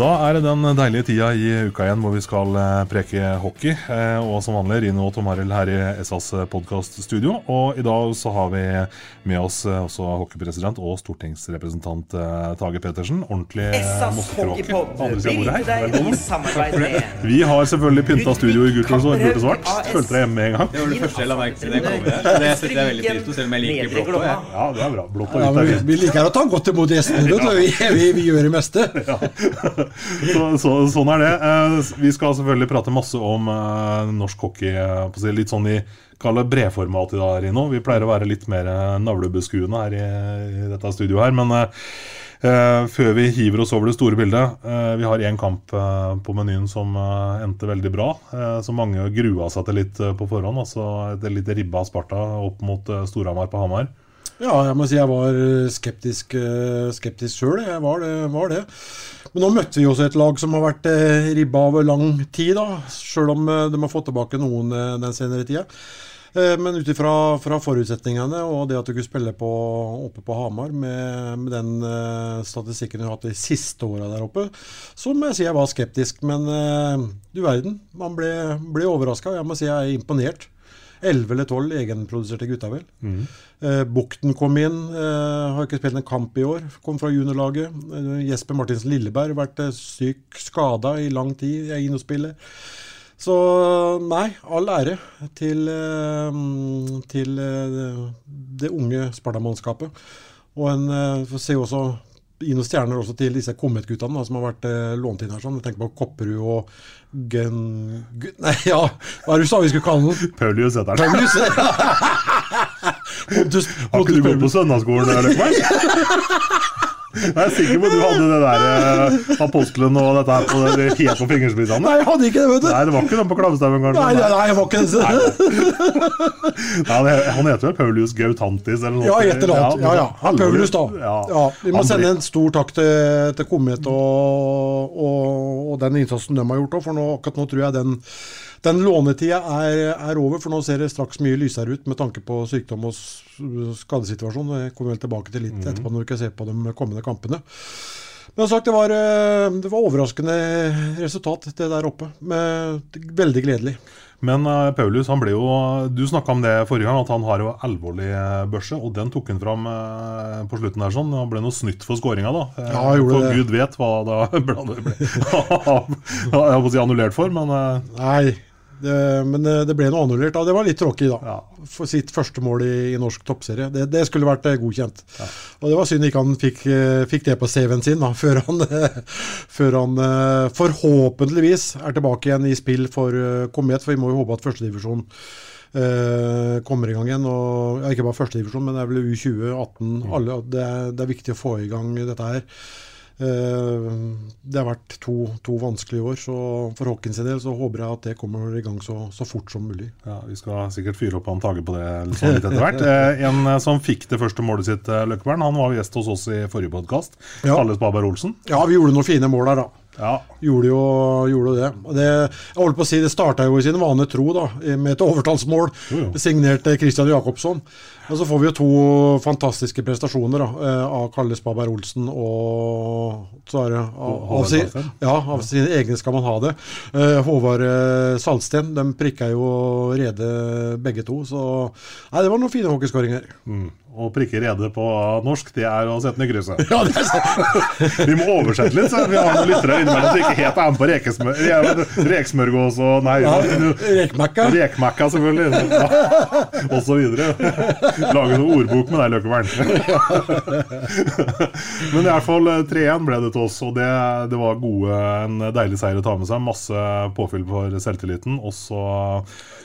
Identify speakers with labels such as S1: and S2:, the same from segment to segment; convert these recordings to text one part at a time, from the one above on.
S1: Da er det den deilige tida i uka igjen hvor vi skal eh, preke hockey. Eh, Og som vanlig Rino og Tom Arild her i SAs podkaststudio. Og i dag så har vi med oss eh, også hockeypresident og stortingsrepresentant eh, Tage Pettersen. Ordentlig eh,
S2: med
S1: Vi har selvfølgelig pynta studio i gult og og svart. Følte deg hjemme med en gang.
S3: Det var det første jeg la merke til det kom her. Det setter jeg veldig pris på, selv om jeg liker blått også,
S1: Ja, det er bra. Blått og hvitt er
S4: vi,
S1: fint.
S4: vi liker å ta godt imot gjestene. Vi, vi, vi gjør det meste.
S1: Så, så, sånn er det. Eh, Vi skal selvfølgelig prate masse om eh, norsk hockey. eh, Litt sånn i kaller brevformat i dag, Rino. Vi pleier å være litt mer navlebeskuende her i, i dette studioet her. Men eh, før vi hiver oss over det store bildet Uh, Vi har én kamp uh, på menyen som endte veldig bra. som mange grua seg til litt på forhånd. Altså et litt ribba Sparta opp mot Storhamar på Hamar.
S4: Ja, jeg må si jeg var skeptisk, eh, skeptisk sjøl. Jeg var det, var det. Men nå møtte vi også et lag som har vært eh, ribba over lang tid, da. Sjøl om eh, de har fått tilbake noen eh, den senere tida. Eh, Men ut ifra fra forutsetningene og det at du kunne spille på, oppe på Hamar med, med den uh, statistikken du har hatt de siste åra der oppe, så må jeg si jeg var skeptisk. Men uh, du verden, man ble, ble overraska. Jeg må si jeg er imponert. 11 eller 12 egenproduserte gutta, vel. Eh, Bukten kom inn, eh, har ikke spilt en kamp i år. Kom fra juniorlaget. Eh, Jesper Martinsen Lilleberg vært eh, syk, skada i lang tid. Er inne og spiller. Så nei, all ære til, eh, til eh, det unge Sparta-mannskapet. Og en får se også gi noen stjerner også til disse Komet-guttene som har vært eh, lånt inn her. sånn. Jeg tenker på Kopperud og Gun... Gun nei, ja, hva er det du sa vi skulle kalle den?
S1: Paulius heter han.
S4: Pontus,
S1: Har ikke du gått på søndagsskolen, Løkkeberg? Jeg er sikker på at du hadde det der eh, apostelen og dette her på, det helt på fingerspissene.
S4: Nei, jeg hadde ikke det, vet du.
S1: Nei, det var ikke den på klabbestemmen, kanskje?
S4: Nei, nei, nei, jeg var ikke det.
S1: Nei, det, han heter vel Paulius Gautantis eller noe?
S4: Ja, et eller annet. Ja, ja. Han Paulus, da.
S1: Ja.
S4: Ja, vi må
S1: Han
S4: sende en stor takk til, til Komet og, og, og den innsatsen de har gjort òg, for nå, akkurat nå tror jeg den, den lånetida er, er over. For nå ser det straks mye lysere ut med tanke på sykdom og skadesituasjon. Det kommer vel tilbake til litt
S1: mm.
S4: etterpå når vi kan se på de kommende kampene. Men sagt, det var, eh, det var overraskende resultat, det der oppe. Med, veldig gledelig.
S1: Men uh, Paulus, han ble jo Du snakka om det forrige gang, at han har jo alvorlig eh, børse. Og den tok han fram uh, på slutten der. sånn Han ble noe snytt for skåringa, da. Eh,
S4: Ja,
S1: for
S4: det.
S1: Gud vet hva da ble, ble, Jeg holdt på å si annullert for, men uh,
S4: Nei, det, men det, ble noe annullert. Det var litt tråkig, da.
S1: Ja.
S4: For sitt første mål i, i norsk toppserie. Det, det skulle vært godkjent. godkjent. Og det var synd ikke han fikk, eh, fikk det på CV-en sin, da, før han, før han eh, forhåpentligvis er tilbake igjen i spill for eh, Komet. For vi må jo håpe at førstedivisjon eh, kommer i gang igjen. Og, ja, ikke bare førstedivisjon, men det er vel U20, 18 alle, det, er, det er viktig å få i gang dette her. Eh, det har vært to, to vanskelige år, så for Håkens sin del så håper jeg at det kommer i gang så, så fort som mulig.
S1: Ja, Vi skal sikkert fyre opp han Tage på det sånn litt etter hvert. Eh, en eh, som fikk det første målet sitt, Løkkeberg, han var gjest hos oss i forrige podkast.
S4: Ja.
S1: Kalles Baber Olsen.
S4: Ja, vi gjorde noen fine mål der, da.
S1: Ja,
S4: Gjorde jo, gjorde det. Det. Jeg holdt på å si, det starta jo i sin vane tro, da, med et overtallsmål
S1: Jo, jo.
S4: signert eh, Christian Jacobsson. Og så får vi jo to fantastiske prestasjoner da, eh, av Kalle Spaberg Olsen og så er det av, av,
S1: Håvard
S4: si, ja, av sine egne skal man ha det. Eh, Håvard Salsten de prikka jo rede begge to. Så nei, det var noen fine hockeyskåringer.
S1: mm. Å prikke rede på norsk, det er å sette ned krysset.
S4: Ja, det er sant.
S1: Vi må oversette litt, så vi har noen lyttere innimellom som ikke helt er med på rekesmør, re- reksmørgås og Nei,
S4: Ja, Rekmekka.
S1: rekmekka, selvfølgelig. Ja, og så videre. Lage noen ordbok med deg, Løkkevern. Men i hvert fall eh, 3-1 ble det til oss, og det, det var gode, en deilig seier å ta med seg. Masse påfyll for selvtilliten. Og så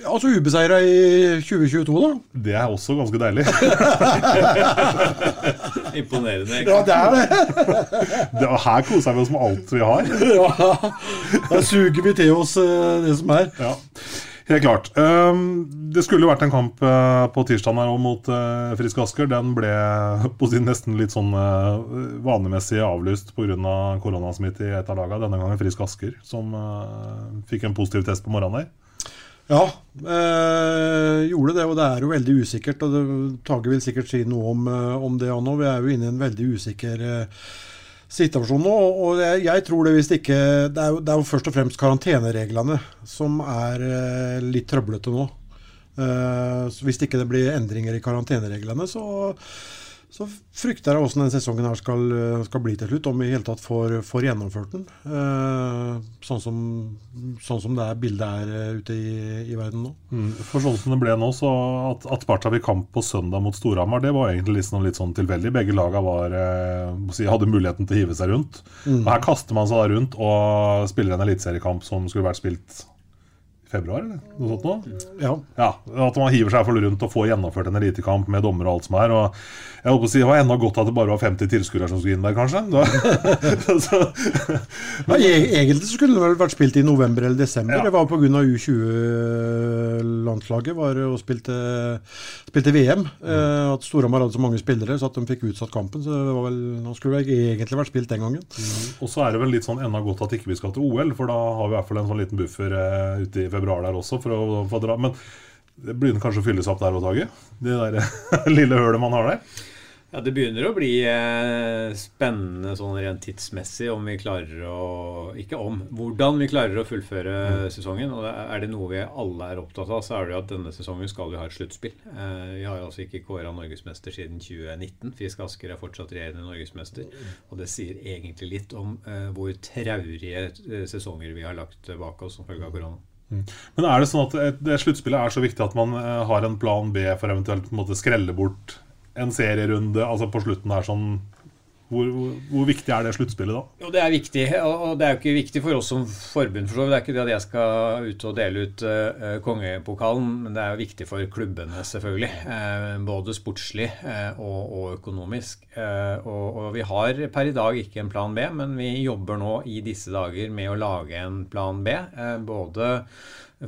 S4: Altså ubeseira i 2022, da.
S1: Det er også ganske deilig.
S3: Imponerende.
S4: Ja, det er det.
S1: det her koser vi oss med alt vi har.
S4: Ja, Da suger vi til oss eh, det som er.
S1: Ja, Helt klart. Um, det skulle vært en kamp uh, på tirsdag her mot uh, Frisk Asker. Den ble på sin nesten litt sånn uh, vanemessig avlyst pga. koronasmitte i et av lagene. Denne gangen Frisk Asker, som uh, fikk en positiv test på morgenen der.
S4: Ja, øh, gjorde det, og det er jo veldig usikkert. og Tage vil sikkert si noe om, eh, om det nå. Vi er jo inne i en veldig usikker øh, situasjon nå. og- jeg, jeg tror det hvis ikke det er, jo, det er jo først og fremst karantenereglene som er øh, litt trøblete nå. Uh, hvis ikke det blir endringer i karantenereglene, så, så frykter jeg hvordan denne sesongen her skal, skal bli til slutt. Om vi i hele tatt får, får gjennomført den. Eh, sånn, som, sånn som det er bildet er eh, ute i, i verden nå.
S1: Mm, For sånn som det ble nå, så at, at Sparta fikk kamp på søndag mot Storhamar, det var egentlig liksom litt sånn tilfeldig. Begge laga var, eh, hadde muligheten til å hive seg rundt.
S4: Mm.
S1: Og Her kaster man seg rundt og spiller en eliteseriekamp som skulle vært spilt februar, eller noe sånt nå.
S4: Ja.
S1: Ja, At man hiver seg fall rundt og får gjennomført en elitekamp med dommer og alt som er. og jeg holdt på å si, Det var enda godt at det bare var 50 tilskuere som skulle inn der, kanskje. Da, så,
S4: Ja, e- egentlig så skulle det vel vært spilt i november eller desember.
S1: Ja.
S4: Det var pga. U20-landslaget var og spilte, spilte VM. Eh, at Storhamar hadde så mange spillere så at de fikk utsatt kampen. Så det var vel, nå skulle det egentlig vært spilt den gangen.
S1: og så er det vel litt sånn enda godt at ikke vi skal til OL, for da har vi i hvert fall en sånn liten buffer eh, ute i februar der også. for å få dra, Men det begynner kanskje å fylles opp der òg, Tage? Det der lille hølet man har der?
S3: Ja, Det begynner å bli eh, spennende sånn rent tidsmessig om vi klarer å Ikke om, hvordan vi klarer å fullføre sesongen. Og er- det noe vi alle er opptatt av, så er det jo at denne sesongen skal vi ha et sluttspill. Eh, vi har jo altså ikke kåra norgesmester siden 2019. Fisk Asker er fortsatt regjerende norgesmester. Og det sier egentlig litt om eh, hvor traurige sesonger vi har lagt bak oss som følge av korona.
S1: Men er det sånn at et- det sluttspillet er så viktig at man eh, har en plan B for eventuelt på skrelle bort en serierunde altså på slutten her sånn hvor, hvor, viktig er det sluttspillet da?
S3: Jo, det er viktig. Og det er jo ikke viktig for oss som forbund. for så. Det er ikke det at jeg skal ut og dele ut uh, kongepokalen, men det er jo viktig for klubbene, selvfølgelig. Uh, både sportslig uh, og, og økonomisk. Og, og vi har per i dag ikke en plan B, men vi jobber nå i disse dager med å lage en plan B. Både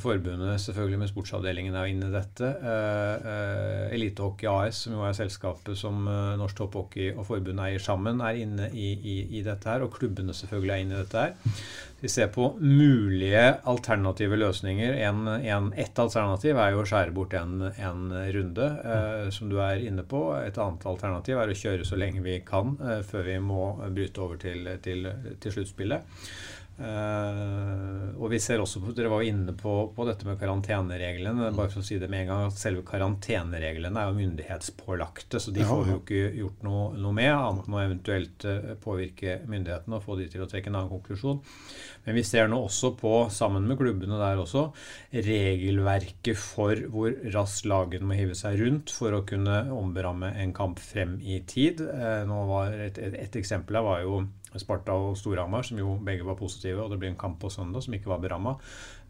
S3: Forbundet selvfølgelig med sportsavdelingen er inne i dette. Eh, eh, Elitehockey AS, som jo er selskapet som eh, Norsk Topphockey og forbundet eier sammen, er inne i, i, i dette her. Og klubbene selvfølgelig er inne i dette her. Vi ser på mulige alternative løsninger. En, en, ett alternativ er jo å skjære bort en, en runde, eh, som du er inne på. Et annet alternativ er å kjøre så lenge vi kan eh, før vi må bryte over til, til, til sluttspillet. Uh, og vi ser også på, Dere var jo inne på, på dette med karantenereglene. bare for å si det med en gang, at Selve karantenereglene er jo myndighetspålagte, så de
S4: Ja,
S3: får vi jo ikke gjort noe, noe med. Annet enn å eventuelt eh, påvirke myndighetene og få de til å trekke en annen konklusjon. Men vi ser nå også på, sammen med klubbene der også, regelverket for hvor raskt lagene må hive seg rundt for å kunne omberamme en kamp frem i tid. Uh, nå var et, et, et eksempel her var jo Sparta og Storhamar, som jo begge var positive, og det ble en kamp på søndag som ikke var beramma.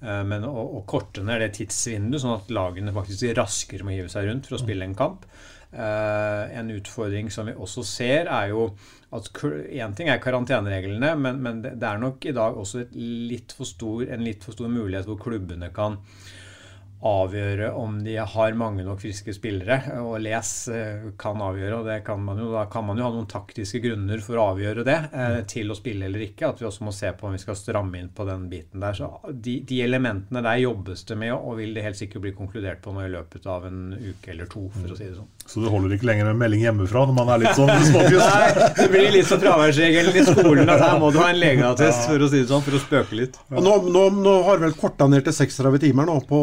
S3: Eh, Men å, å korte ned det tidsvinduet, sånn at lagene faktisk raskere må hive seg rundt for å spille en kamp. Eh, en utfordring som vi også ser, er jo at én ting er karantenereglene, men, men det, er nok i dag også litt stor, en litt for stor mulighet hvor klubbene kan avgjøre om de har mange nok friske spillere. Og Les eh, kan avgjøre, og det kan man jo, da kan man jo ha noen taktiske grunner for å avgjøre det, eh, til å spille eller ikke. At vi også må se på om vi skal stramme inn på den biten der. Så de, de elementene der jobbes det med, og vil det helt sikkert bli konkludert på nå i løpet av en uke eller to, for å si det sånn.
S1: Så det holder ikke lenger med melding hjemmefra når man er litt sånn småfjus?
S3: Nei, det blir litt som fraværsregelen i skolen, at her må du ha en legeattest, for å si det sånn, for å spøke litt.
S4: Ja. nå, nå, nå har vel korta ned til 36 timer nå på,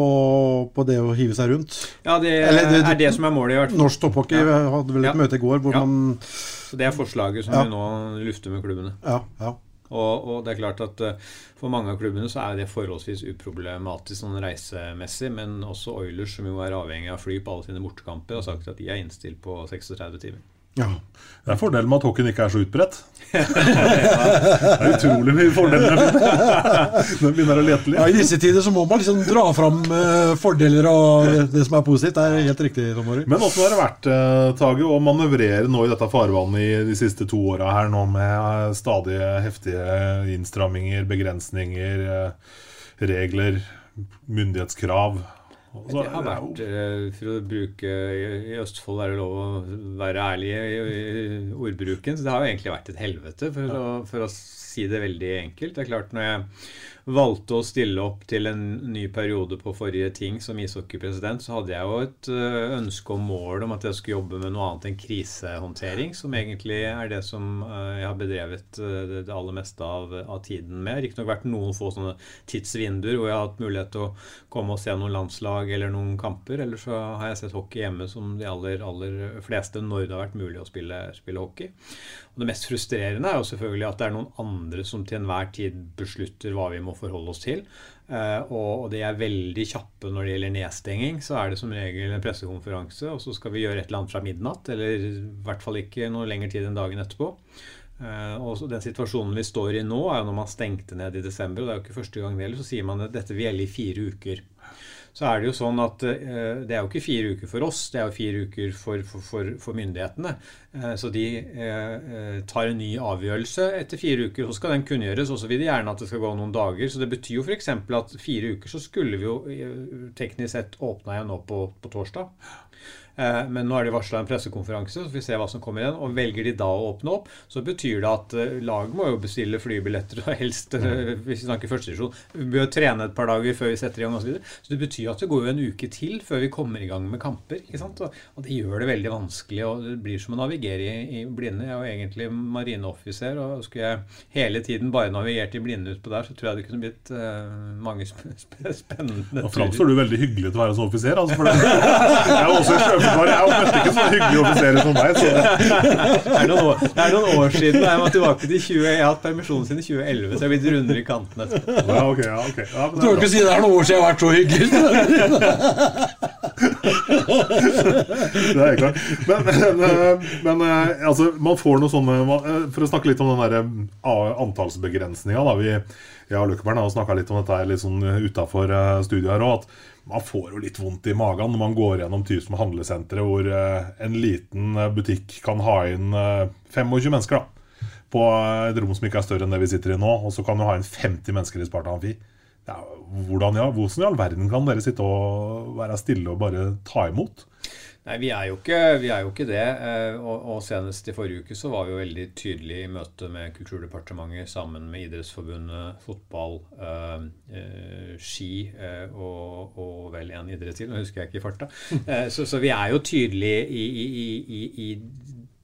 S4: på det å hive seg rundt.
S3: Ja, det,
S4: Eller det-
S3: er det som er målet, i hvert fall.
S4: Norsk topphockey
S3: Ja.
S4: hadde vel et
S3: Ja.
S4: møte i går hvor
S3: Ja.
S4: man
S3: Så det er forslaget som vi nå lufter med klubbene.
S4: Ja, ja.
S3: Og, og det er klart at eh, for mange av klubbene så er det forholdsvis uproblematisk sånn reisemessig, men også Oilers, som jo er avhengig av fly på alle sine bortekamper, har sagt at de er innstilt på 36 timer.
S4: Ja.
S1: Det er fordelen med at hockeyen ikke er så utbredt. det er utrolig mye fordeler. Den begynner å lete
S4: Ja, I disse tider så må man liksom dra fram eh, fordeler og det, som er positivt. Det er helt riktig, Tomori.
S1: Men åssen har det vært, eh, Tage, å manøvrere nå i dette farvannet i de siste to åra her, nå med eh, stadig heftige innstramminger, begrensninger, regler, myndighetskrav? Altså,
S3: Det har vært, eh, for å bruke I Østfold er det lov å være ærlig i, i ordbruken, så det har jo egentlig vært et helvete, for, å, for å si det veldig enkelt. Det er klart, når jeg valgte å stille opp til en ny periode på forrige ting som ishockeypresident, så hadde jeg jo et eh, ønske og mål om at jeg skulle jobbe med noe annet enn krisehåndtering, som egentlig er det som eh, jeg har bedrevet eh, det aller meste av, av tiden med. Riktignok vært noen få sånne tidsvinduer hvor jeg har hatt mulighet til å komme og se noen landslag eller noen kamper. Eller så har jeg sett hockey hjemme som de aller, aller fleste når det har vært mulig å spille, spille hockey. Og det mest frustrerende er jo selvfølgelig at det er noen andre som til enhver tid beslutter hva vi må forholde oss til. Eh, og de er veldig kjappe når det gjelder nedstenging. Så er det som regel en pressekonferanse, og så skal vi gjøre et eller annet fra midnatt. Eller i hvert fall ikke noe lengre tid enn dagen etterpå. Eh, og Den situasjonen vi står i nå, er jo når man stengte ned i desember. og Det er jo ikke første gang det eller Så sier man at dette vil gjelde i fire uker. Så er det jo sånn at eh, det er jo ikke fire uker for oss, det er jo fire uker for, for, for, for myndighetene. Eh, så de eh, tar en ny avgjørelse etter fire uker, så skal den kunngjøres. Og så vil de gjerne at det skal gå noen dager. Så det betyr jo f.eks. at fire uker så skulle vi jo teknisk sett åpna igjen nå på, på torsdag. Eh, Men nå er de varsla en pressekonferanse, så får vi se hva som kommer igjen. Og velger de da å åpne opp, så betyr det at eh, laget må jo bestille flybilletter og helst, eh, hvis vi snakker førstedivisjon, vi bør trene et par dager før vi setter i gang osv. Så, videre. så det betyr at det går jo en uke til før vi kommer i gang med kamper. ikke sant? Og, det gjør det veldig vanskelig, og det blir som å navigere i, i blinde. Jeg er jo egentlig marineoffiser, og skulle jeg hele tiden bare navigert i blinde utpå der, så tror jeg det kunne blitt uh, mange sp sp spennende
S1: Og framstår du veldig hyggelig til å være som offiser. Altså, for det, jeg er også i Sjøforsvaret. er møtte ikke så hyggelige offiserer som deg. Så
S3: Det er, noen år, det er noen år siden. Jeg var tilbake til 20, jeg har hatt permisjon siden 2011, så jeg har blitt rundere i kantene.
S1: ja, ok, ja, ok. Ja, men
S4: Du kan
S1: er
S4: ikke si det er noen år siden jeg har vært så hyggelig.
S1: Det er helt klart. Men, men, men eh, altså, man får noe sånne eh, For å snakke litt om den eh, antallsbegrensninga. da, Vi, jeg og Løkkeberg har snakka litt om dette litt sånn utafor studioet her òg. At man får jo litt vondt i magen når man går gjennom Tysum handlesenteret, hvor eh, en liten eh, butikk kan ha inn eh, 25 mennesker. da På et rom som ikke er større enn det vi sitter i nå. Og så kan du ha inn 50 mennesker i Sparta Amfi. Ja, hvordan, ja, hvordan i all verden kan dere sitte og være stille og bare ta imot?
S3: Nei, vi er jo ikke, er jo ikke det. eh, Og, og senest i forrige uke så var vi jo veldig tydelige i møte med Kulturdepartementet sammen med Idrettsforbundet, fotball, eh, eh, ski eh, og, og vel en idrett til. Nå husker jeg ikke i farta. Eh, så, så vi er jo tydelige i, i, i, i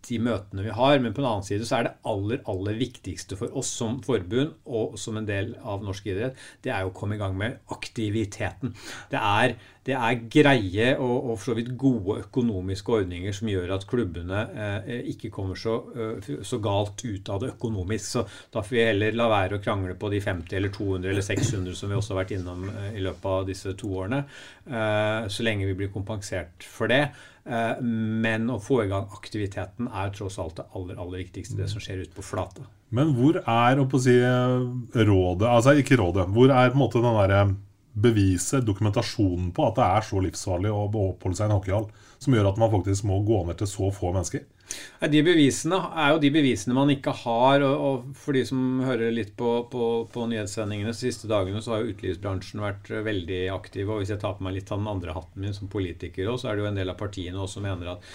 S3: de møtene vi har, men på den annen side så er det aller, aller viktigste for oss som forbund og som en del av norsk idrett, det er jo å komme i gang med aktiviteten. Det er, det er greie og, og for så vidt gode økonomiske ordninger som gjør at klubbene eh, ikke kommer så, eh, så galt ut av det økonomisk. Så da får vi heller la være å krangle på de 50 eller 200 eller 600 som vi også har vært innom eh, i løpet av disse to årene, eh, så lenge vi blir kompensert for det. Eh, Men å få i gang aktiviteten er tross alt det aller, aller viktigste, det som skjer ute på flata.
S1: Men hvor er å på si, rådet Altså ikke rådet. Hvor er på en måte den derre beviset, dokumentasjonen på at det er så livsfarlig å oppholde seg i en hockeyhall, som gjør at man faktisk må gå ned til så få mennesker?
S3: De bevisene er jo de bevisene man ikke har. Og, og for de som hører litt på, på, på nyhetssendingene de siste dagene, så har jo utelivsbransjen vært eh, veldig aktiv. Og hvis jeg tar på meg litt av den andre hatten min som politiker også, så er det jo en del av partiene også som mener at,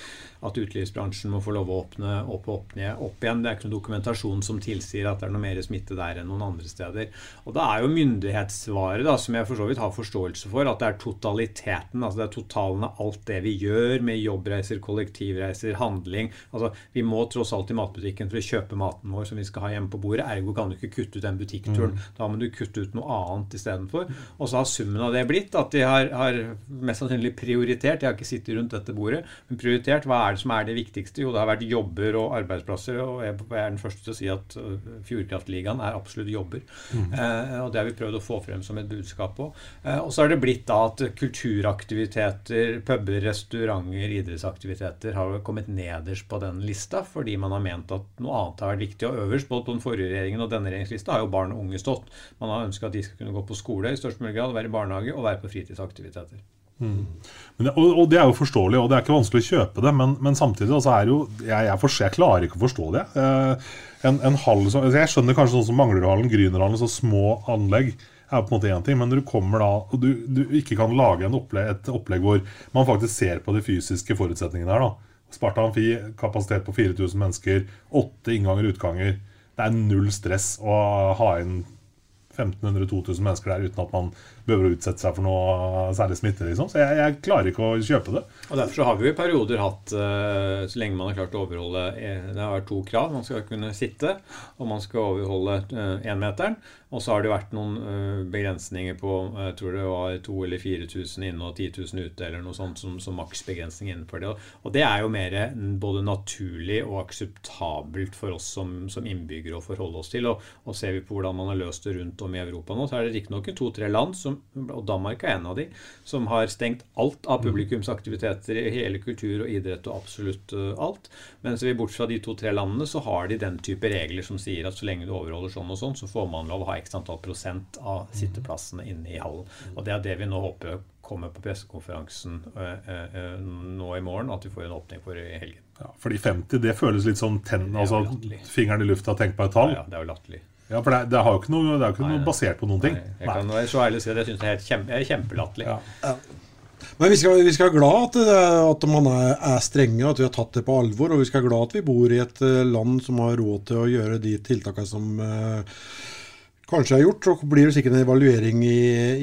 S3: at utelivsbransjen må få lov å åpne opp, åpne opp igjen. Det er ikke noen dokumentasjon som tilsier at det er noe mer smitte der enn noen andre steder. Og da er jo myndighetssvaret, da, som jeg for så vidt har forståelse for, at det er totaliteten. altså Det er totalen av alt det vi gjør med jobbreiser, kollektivreiser, handling Altså, Vi må tross alt i matbutikken for å kjøpe maten vår som vi skal ha hjemme på bordet. Ergo kan du ikke kutte ut den butikkturen.
S1: Mm.
S3: Da må du kutte ut noe annet istedenfor. Og så har summen av det blitt at de har, har mest sannsynlig prioritert Jeg har ikke sittet rundt dette bordet, men prioritert hva er det som er det viktigste? Jo, det har vært jobber og arbeidsplasser. Og jeg er den første til å si at uh, Fjordkraftligaen er absolutt jobber.
S1: Mm.
S3: Eh, og det har vi prøvd å få frem som et budskap på. Eh, og så har det blitt da at kulturaktiviteter, puber, restauranter, idrettsaktiviteter har kommet nederst den lista fordi man har ment at noe annet har vært viktig. Og øverst både på den forrige regjeringen og denne regjeringslista har jo barn og unge stått. Man har ønska at de skal kunne gå på skole i størst mulig grad, være i barnehage og være på fritidsaktiviteter.
S1: Mm. Men, og, og, det er jo forståelig, og det er ikke vanskelig å kjøpe det, men, men samtidig altså, er jo jeg, jeg, for, jeg, klarer ikke å forstå det. Eh, en, en hall, så, altså, jeg skjønner kanskje sånn som Manglerudhallen, Grünerhallen, så små anlegg er på en måte én ting, men når du kommer da og du, du ikke kan lage opplegg, et opplegg hvor man faktisk ser på de fysiske forutsetningene her, da. Sparta Amfi, kapasitet på 4000 mennesker, åtte innganger og utganger. Det er null stress å ha inn 1500-2000 mennesker der uten at man behøver å utsette seg for noe særlig smitte. Liksom. Så jeg, jeg, klarer ikke å kjøpe det.
S3: Og Derfor så har vi jo i perioder hatt, uh, så lenge man har klart å overholde eh, Det har vært to krav. Man skal kunne sitte, og man skal overholde énmeteren. Uh, og så har det vært noen begrensninger på jeg tror det var 2000 eller 4000 inne og 10 000 ute, eller noe sånt som, som maksbegrensning innenfor det. Og, det er jo mer både naturlig og akseptabelt for oss som, som innbyggere å forholde oss til. Og, og ser vi på hvordan man har løst det rundt om i Europa nå, så er det riktignok to-tre land som og Danmark er en av de, som har stengt alt av publikumsaktiviteter i hele kultur og idrett og absolutt uh, alt. Mens vi bort fra de to-tre landene, så har de den type regler som sier at så lenge du overholder sånn og sånn, så får man lov å ha x antall prosent av sitteplassene inne i hallen. Og det er det vi nå håper kommer på pressekonferansen uh, uh, nå i morgen, at vi får en åpning for i helgen.
S1: Ja, fordi 50, det føles litt sånn ten, altså fingeren i lufta, tenk på et tall.
S3: Ja, ja, det er jo latterlig.
S1: Ja, for det, det, har jo ikke noe, det er jo ikke noe basert på noen ting.
S3: Nei, jeg kan være så ærlig å si at jeg syns det er kjempe, kjempelatterlig. Ja.
S4: Ja. Men vi skal, vi skal være glad at, at man er, er, strenge, at vi har tatt det på alvor. Og vi skal være glad at vi bor i et eh, land som har råd til å gjøre de tiltakene som eh, kanskje er gjort. Så blir det sikkert en evaluering i,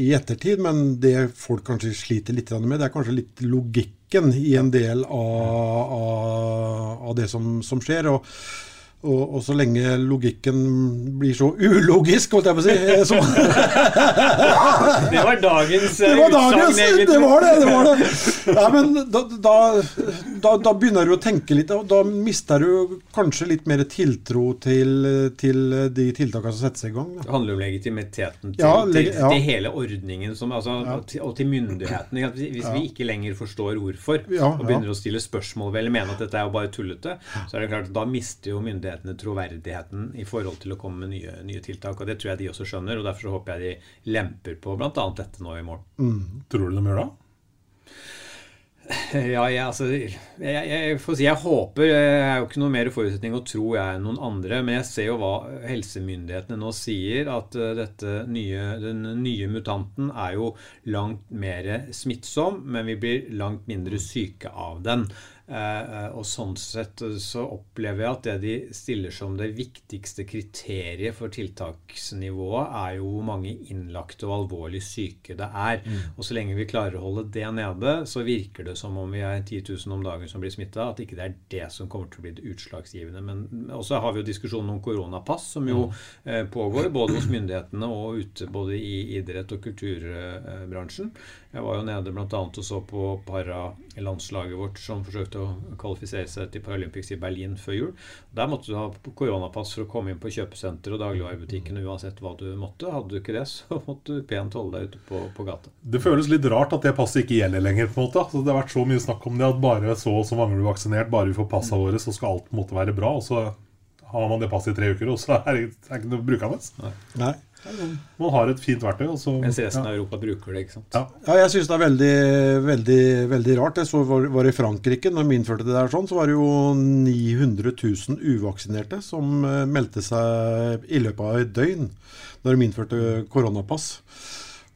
S4: i, ettertid, men det folk kanskje sliter litt med, det er kanskje litt logikken i en del av, av, av det som, som skjer. og og, og, så lenge logikken blir så ulogisk, holdt jeg på å si eh, så...
S3: Det var dagens
S4: det var dagens, Det var det! det, var det. Nei, men da, da, da, da, begynner du å tenke litt, og da mister du kanskje litt mer tiltro til, til de tiltakene som settes i gang.
S3: Da. Det handler om legitimiteten til, ja, leg til, til, hele ordningen, som, altså, ja. og til myndighetene. Hvis vi ikke lenger forstår hvorfor, og begynner å stille spørsmål ved eller mener at dette er jo bare tullete, så er det klart at da mister jo myndighetene myndighetene troverdigheten i forhold til å komme med nye, nye, tiltak. og Det tror jeg de også skjønner. og Derfor håper jeg de lemper på bl.a. dette nå i morgen.
S1: Mm. Tror du de gjør det?
S3: Ja, jeg, altså, jeg, jeg, får si jeg håper. Jeg er jo ikke noe mer forutsetning å tro jeg enn noen andre. Men jeg ser jo hva helsemyndighetene nå sier. At dette nye, den nye mutanten er jo langt mer smittsom, men vi blir langt mindre syke av den. Eh, eh, og sånn sett så opplever jeg at det de stiller som det viktigste kriteriet for tiltaksnivået, er jo hvor mange innlagte og alvorlig syke det er. Mm. Og så lenge vi klarer å holde det nede, så virker det som om vi er 10 000 om dagen som blir smitta. At ikke det er det som kommer til å bli det utslagsgivende. Men også har vi jo diskusjonen om koronapass, som jo mm. Eh, pågår både hos myndighetene og ute både i idrett og kulturbransjen. Jeg var jo nede bl.a. og så på paralandslaget vårt som forsøkte å kvalifisere seg til Paralympics i Berlin før jul. Der måtte du ha koronapass for å komme inn på kjøpesenter og dagligvarebutikkene uansett hva du måtte. Hadde du ikke det, så måtte du pent holde deg ute på, på gata.
S1: Det føles litt rart at det passet ikke gjelder lenger. på en måte. Altså, det har vært så mye snakk om det at bare så og så mange blir vaksinert, bare vi får passene våre, så skal alt på en måte være bra. og så har man det passet i tre uker, og så er det, ikke noe brukende.
S4: Nei. Nei.
S1: Man har et fint verktøy. Og
S3: Mens resten av Europa bruker det. ikke sant?
S4: Ja, ja jeg syns det er veldig, veldig, veldig rart. Jeg så var, var i Frankrike, når de innførte det der sånn, så var det jo 900 000 uvaksinerte som eh, meldte seg i løpet av et døgn når de innførte koronapass.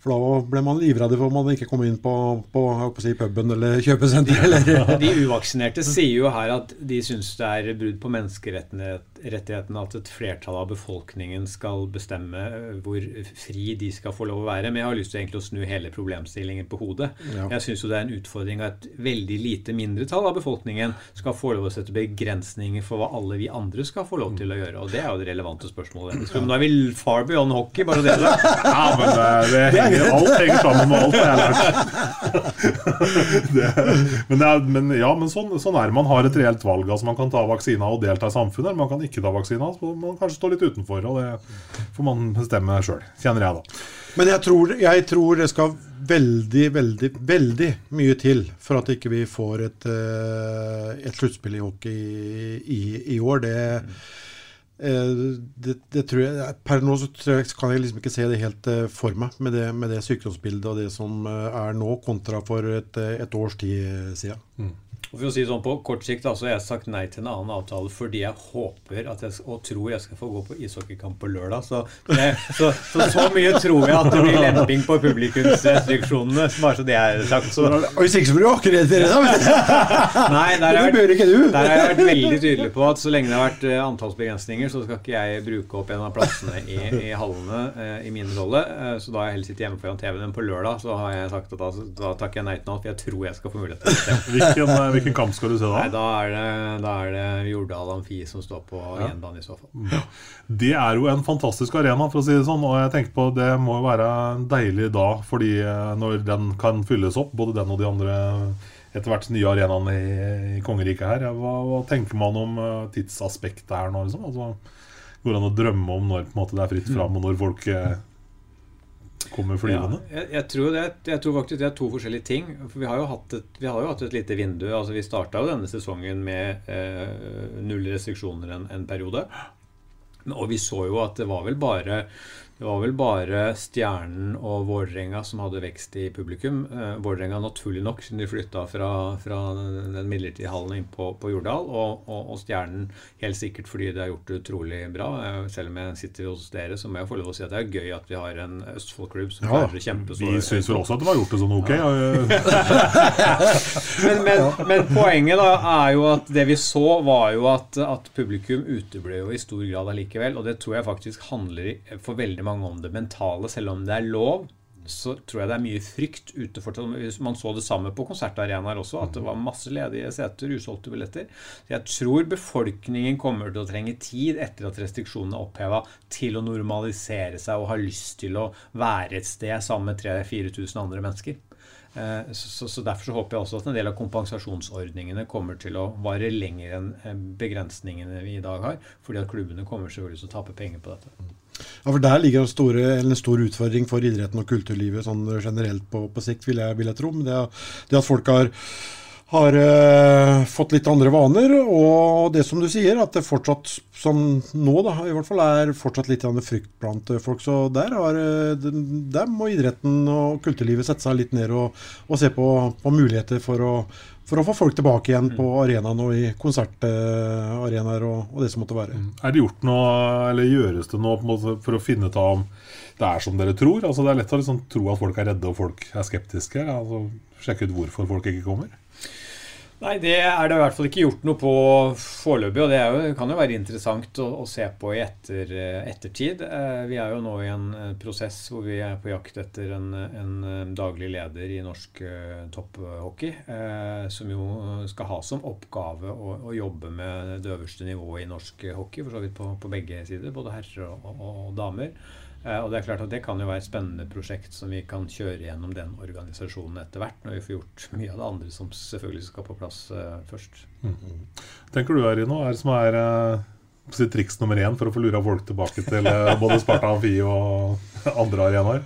S4: For da ble man livredd for om man ikke kom inn på, på, på si, puben eller kjøpesenteret.
S3: De, de uvaksinerte sier jo her at de syns det er brudd på menneskerettighetene rettigheten at et flertall av befolkningen skal bestemme hvor fri de skal få lov å være. Men jeg har lyst til egentlig å snu hele problemstillingen på hodet.
S4: Ja.
S3: Jeg syns det er en utfordring at et veldig lite mindretall av befolkningen skal få lov å sette begrensninger for hva alle vi andre skal få lov til å gjøre. Og det er jo det relevante spørsmålet. Så nå er vi far beyond hockey, bare det. Da.
S1: Ja, men det, det henger, alt henger sammen med alt. Det, men, det er, men ja, men sånn, sånn er. Man har et reelt valg. Altså Man kan ta vaksina og delta i samfunnet, eller man kan ikke ta vaksina. Så man kanskje stå litt utenfor, og det får man bestemme sjøl. Kjenner jeg, da.
S4: Men jeg tror, jeg tror det skal veldig, veldig, veldig mye til for at ikke vi får et, eh, et sluttspill i hockey i, i, i år. Det, eh, det, det tror jeg, Per nå så tror jeg, kan jeg liksom ikke se det helt eh, for meg, med det, med det sykdomsbildet og det som er nå, kontra for et, et års tid siden.
S3: Og for å si sånn På kort sikt altså, så har jeg sagt nei til en annen avtale fordi jeg håper at jeg, og tror jeg skal få gå på ishockeykamp på lørdag. Så, det, så, så, så mye tror jeg at det blir lemping på publikumsrestriksjonene. Bare så det er sagt. Så,
S4: Hvis ikke så blir du akkurat du.
S3: Nei, der har,
S4: Det
S3: jeg vært, der har jeg vært veldig tydelig på at så lenge det har vært eh, antallsbegrensninger, så skal ikke jeg bruke opp en av plassene i, i hallene eh, i min rolle. Eh, så da har jeg heller sittet hjemme foran TV-en. Men på lørdag så har jeg sagt at da, da takker jeg nei til noe, for jeg tror jeg skal få mulighet til.
S1: Hvilken, eh, hvilken kamp skal du se da?
S3: Nei, da er det, da er det Jordal Amfi som står på gjenbane i så fall.
S1: Det er jo en fantastisk arena, for å si det sånn. Og jeg tenker på det må være deilig da, fordi eh, når den kan fylles opp, både den og de andre etter hvert nye arenaene i, i kongeriket her, hva, hva tenker man om eh, tidsaspektet her nå? Liksom? Altså, går det an å drømme om når måte, det er fritt fram, og når folk eh, kommer flyvende?
S3: Ja, jeg, jeg, tror det, jeg tror faktisk det er to forskjellige ting. For vi har jo hatt et, jo hatt et lite vindu. altså Vi starta jo denne sesongen med eh, null restriksjoner en, en periode. Og vi så jo at det var vel bare det var vel bare Stjernen og Vålerenga som hadde vekst i publikum. Eh, Vålerenga naturlig nok, siden de flytta fra, fra den midlertidige hallen inn på, på Jordal. Og, og, og Stjernen helt sikkert fordi det har gjort det utrolig bra. Eh, Selv om jeg sitter hos dere, så må jeg få lov å si at det er gøy at vi har en Østfold-klubb som
S1: Ja,
S3: klarer å kjempe så
S1: Vi syns vel også at det var gjort det sånn ok.
S3: men, men, men poenget da er jo at det vi så, var jo at, at publikum uteble jo i stor grad allikevel. Og det tror jeg faktisk handler for veldig mange om det mentale. Selv om det er lov, så tror jeg det er mye frykt ute fortsatt. Man så det samme på konsertarenaer også, at det var masse ledige seter, usolgte billetter. Så jeg tror befolkningen kommer til å trenge tid etter at restriksjonene er oppheva, til å normalisere seg og ha lyst til å være et sted sammen med 3000-4000 andre mennesker. Eh, så Derfor så håper jeg også at en del av kompensasjonsordningene kommer til å vare lenger enn eh, begrensningene vi i dag har. Fordi at klubbene kommer selvfølgelig til å tape penger på dette.
S4: Ja, for Der ligger en, store, en stor utfordring for idretten og kulturlivet sånn generelt på, på sikt, vil jeg, vil jeg tro. Det, det at folk har, har uh, fått litt andre vaner, og det som du sier, at det fortsatt, som nå da, i hvert fall er fortsatt litt frykt blant folk. Så der, har, eh, der må idretten og kulturlivet sette seg litt ned og, og se på, på muligheter for å, for å få folk tilbake igjen på arenaen og i konsertarenaer og, og det som måtte være.
S1: Er det gjort noe, eller gjøres det noe for å finne ut av om det er som dere tror? Altså Det er lett å liksom tro at folk er redde og folk er skeptiske. Altså Sjekke ut hvorfor folk ikke kommer.
S3: Nei, det er det i hvert fall ikke gjort noe på foreløpig. Og det jo, kan jo være interessant å, å se på i etter, ettertid. Eh, Vi er jo nå i en eh, prosess hvor vi er på jakt etter en, en eh, daglig leder i norsk eh, topphockey. Eh, som jo skal ha som oppgave å, å jobbe med det øverste nivået i norsk hockey. For så vidt på, på begge sider, både herrer og, og, og damer. Eh, Og Det er klart at det kan jo være et spennende prosjekt som vi kan kjøre gjennom den organisasjonen etter hvert, når vi får gjort mye av det andre som selvfølgelig skal på plass eh, først.
S1: Tenker du Arino, er det som er eh, sitt triks nummer én for å få lura folk tilbake til både Sparta Amfi og andre arenaer?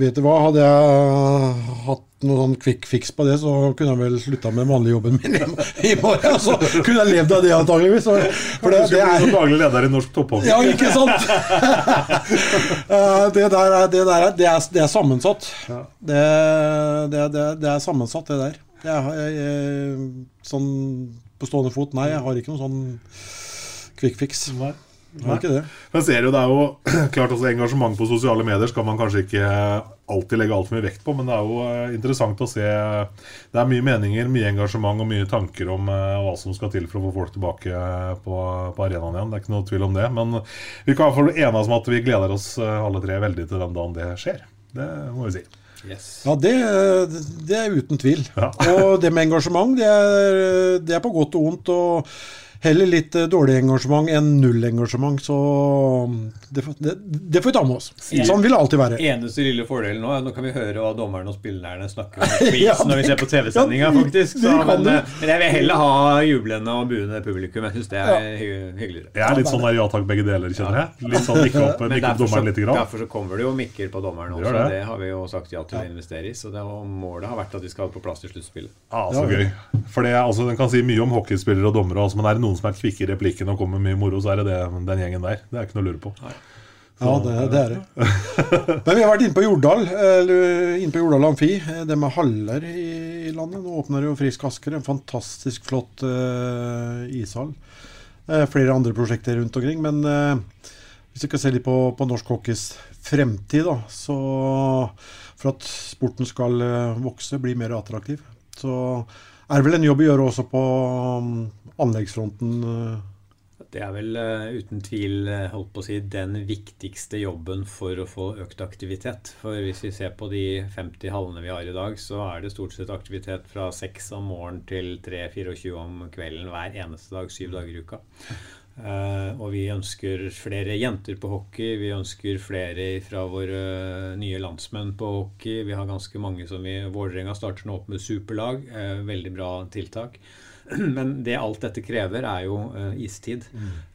S4: Vet du hva, hadde jeg hatt noen sånn quick fix på det, så kunne jeg vel slutta med vanligjobben min i, morgen. Så kunne jeg levd av det antageligvis. For for det, det er
S1: daglig leder i norsk topphockey.
S4: Ja, ikke sant? Eh, det der er, det der er, det er, det er sammensatt. Det, det, det, det er sammensatt, det der. Er, jeg, jeg, sånn på stående fot, nei, jeg har ikke noen sånn quick fix.
S1: Nei.
S4: Det ikke det.
S1: Men ser jo, det er jo klart også engasjement på sosiale medier skal man kanskje ikke alltid legge altfor mye vekt på, men det er jo eh, interessant å se Det er mye meninger, mye engasjement og mye tanker om eh, hva som skal til for å få folk tilbake på, på arenaen igjen. Det er ikke noe tvil om det. Men vi kan i hvert fall enes om at vi gleder oss eh, alle tre veldig til den dagen det skjer. Det må vi si.
S3: Yes.
S4: Ja, det, det er uten tvil.
S1: Ja.
S4: Og det med engasjement, det er, det er på godt og vondt. og Heller litt eh, dårlig engasjement enn null engasjement. Så um, det, får- det, det får vi ta med oss. Sånn vil det alltid være.
S3: Eneste lille fordelen nå er at nå kan vi høre hva dommerne og spillerne snakker om
S4: Ja,
S3: det, når vi ser på TV-sendinga,
S4: ja,
S3: faktisk. Så, men, eh, men jeg vil heller ha jublende og buende publikum. Jeg syns det er hy hyggeligere.
S1: Jeg er litt sånn der ja takk, begge deler, kjenner jeg. Litt sånn nikke opp, nikke opp dommeren litt. Grann.
S3: derfor så kommer det jo mikker på dommeren også. Det.
S1: det.
S3: har vi jo sagt ja til å investere i. Så det var, målet har vært at vi skal ha på plass til sluttspillet.
S1: Ja, så gøy. For det, er- altså, Den kan si mye om hockeyspillere og dommere, men er det noen som er kvikke i replikken og kommer med mye moro, så er det, det den gjengen der. Det er ikke noe å lure på.
S4: Ja, det, det er det. Men vi har vært inne på Jordal, eller inne på Jordal Amfi. Det med haller i, landet. Nå åpner jo Frisk Asker, en fantastisk flott uh, ishall. Uh, flere andre prosjekter rundt omkring. Men uh, hvis vi skal se litt på, på norsk hockeys fremtid, da, så for at sporten skal vokse, bli mer attraktiv, så er det vel en jobb å gjøre også på um, anleggsfronten. eh,
S3: Det er vel eh, uten tvil eh, holdt på å si, den viktigste jobben for å få økt aktivitet. For hvis vi ser på de 50 hallene vi har i dag, så er det stort sett aktivitet fra 6 om morgenen til 3-24 om kvelden hver eneste dag, syv dager i uka. Uh, og vi ønsker flere jenter på hockey. Vi ønsker flere fra våre nye landsmenn på hockey. Vi har ganske mange som i Vålerenga starter nå opp med superlag. Uh, veldig bra tiltak. Men det alt dette krever, er jo eh, istid.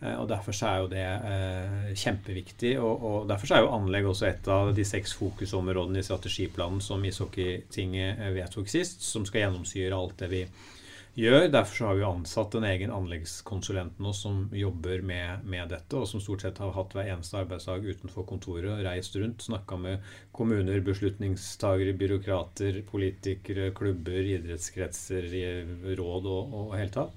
S3: Eh, og derfor så er jo det eh, kjempeviktig. Og, og derfor så er jo anlegg også et av de seks fokusområdene i strategiplanen som Ishockeytinget vedtok sist, som skal gjennomsyre alt det vi gjør. Derfor så har vi ansatt en egen anleggskonsulent nå som jobber med, med dette, og som stort sett har hatt hver eneste arbeidsdag utenfor kontoret, reist rundt, snakka med kommuner, beslutningstagere, byråkrater, politikere, klubber, idrettskretser, råd og, og helt tatt.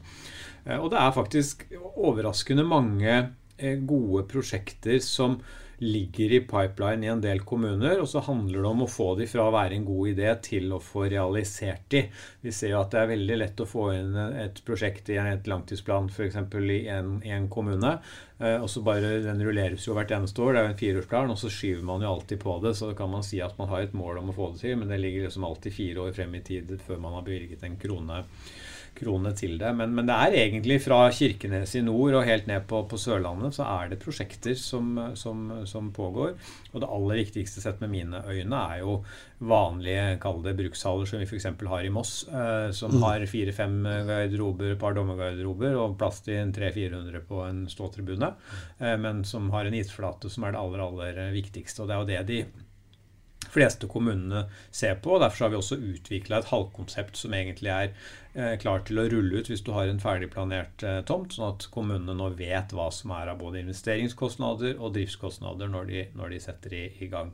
S3: Eh, Og det er faktisk overraskende mange eh, gode prosjekter som ligger i pipeline i en del kommuner, og så handler det om å få de fra å være en god idé til å få realisert de. Vi ser jo at det er veldig lett å få inn et prosjekt i et langtidsplan f.eks. i en, en kommune, eh, og så bare Den rulleres jo hvert eneste år, det er jo en fireårsplan, og så skyver man jo alltid på det. Så kan man si at man har et mål om å få det til, men det ligger liksom alltid fire år frem i tid før man har bevilget en krone krone til det. Men, men det er egentlig fra Kirkenes i nord og helt ned på, på Sørlandet så er det prosjekter som, som, som pågår. Og det aller viktigste sett med mine øyne er jo vanlige, kall det brukshaller som vi f.eks. har i Moss. Eh, som
S4: Mm.
S3: har fire-fem garderober, et par dommergarderober og plass til 300-400 på en ståtribune. Eh, men som har en isflate som er det aller, aller viktigste. Og det er jo det de fleste kommunene ser på. og Derfor har vi også utvikla et halvkonsept som egentlig er klar til å rulle ut hvis du har en ferdigplanert eh, tomt, sånn at kommunene nå vet hva som er av både investeringskostnader og driftskostnader når de, når de setter i, i gang.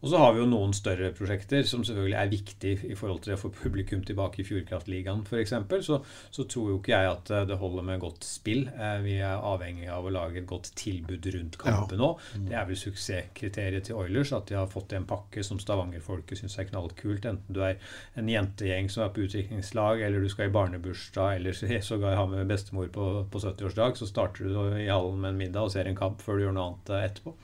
S3: Og så har vi jo noen større prosjekter som selvfølgelig er viktig i forhold til å få publikum tilbake i Fjordkraftligaen f.eks. Så, så tror jo ikke jeg at eh, det holder med godt spill. Eh, Vi er avhengig av å lage et godt tilbud rundt kampen nå. Det er vel suksesskriteriet til Oilers, at de har fått en pakke som Stavanger-folket syns er knallkult. Enten du er en jentegjeng som er på utviklingslag, eller du skal i barnebursdag, eller sågar ha med bestemor på, på 70-årsdag, så starter du i hallen med en middag og ser en kamp før du gjør noe annet eh, etterpå.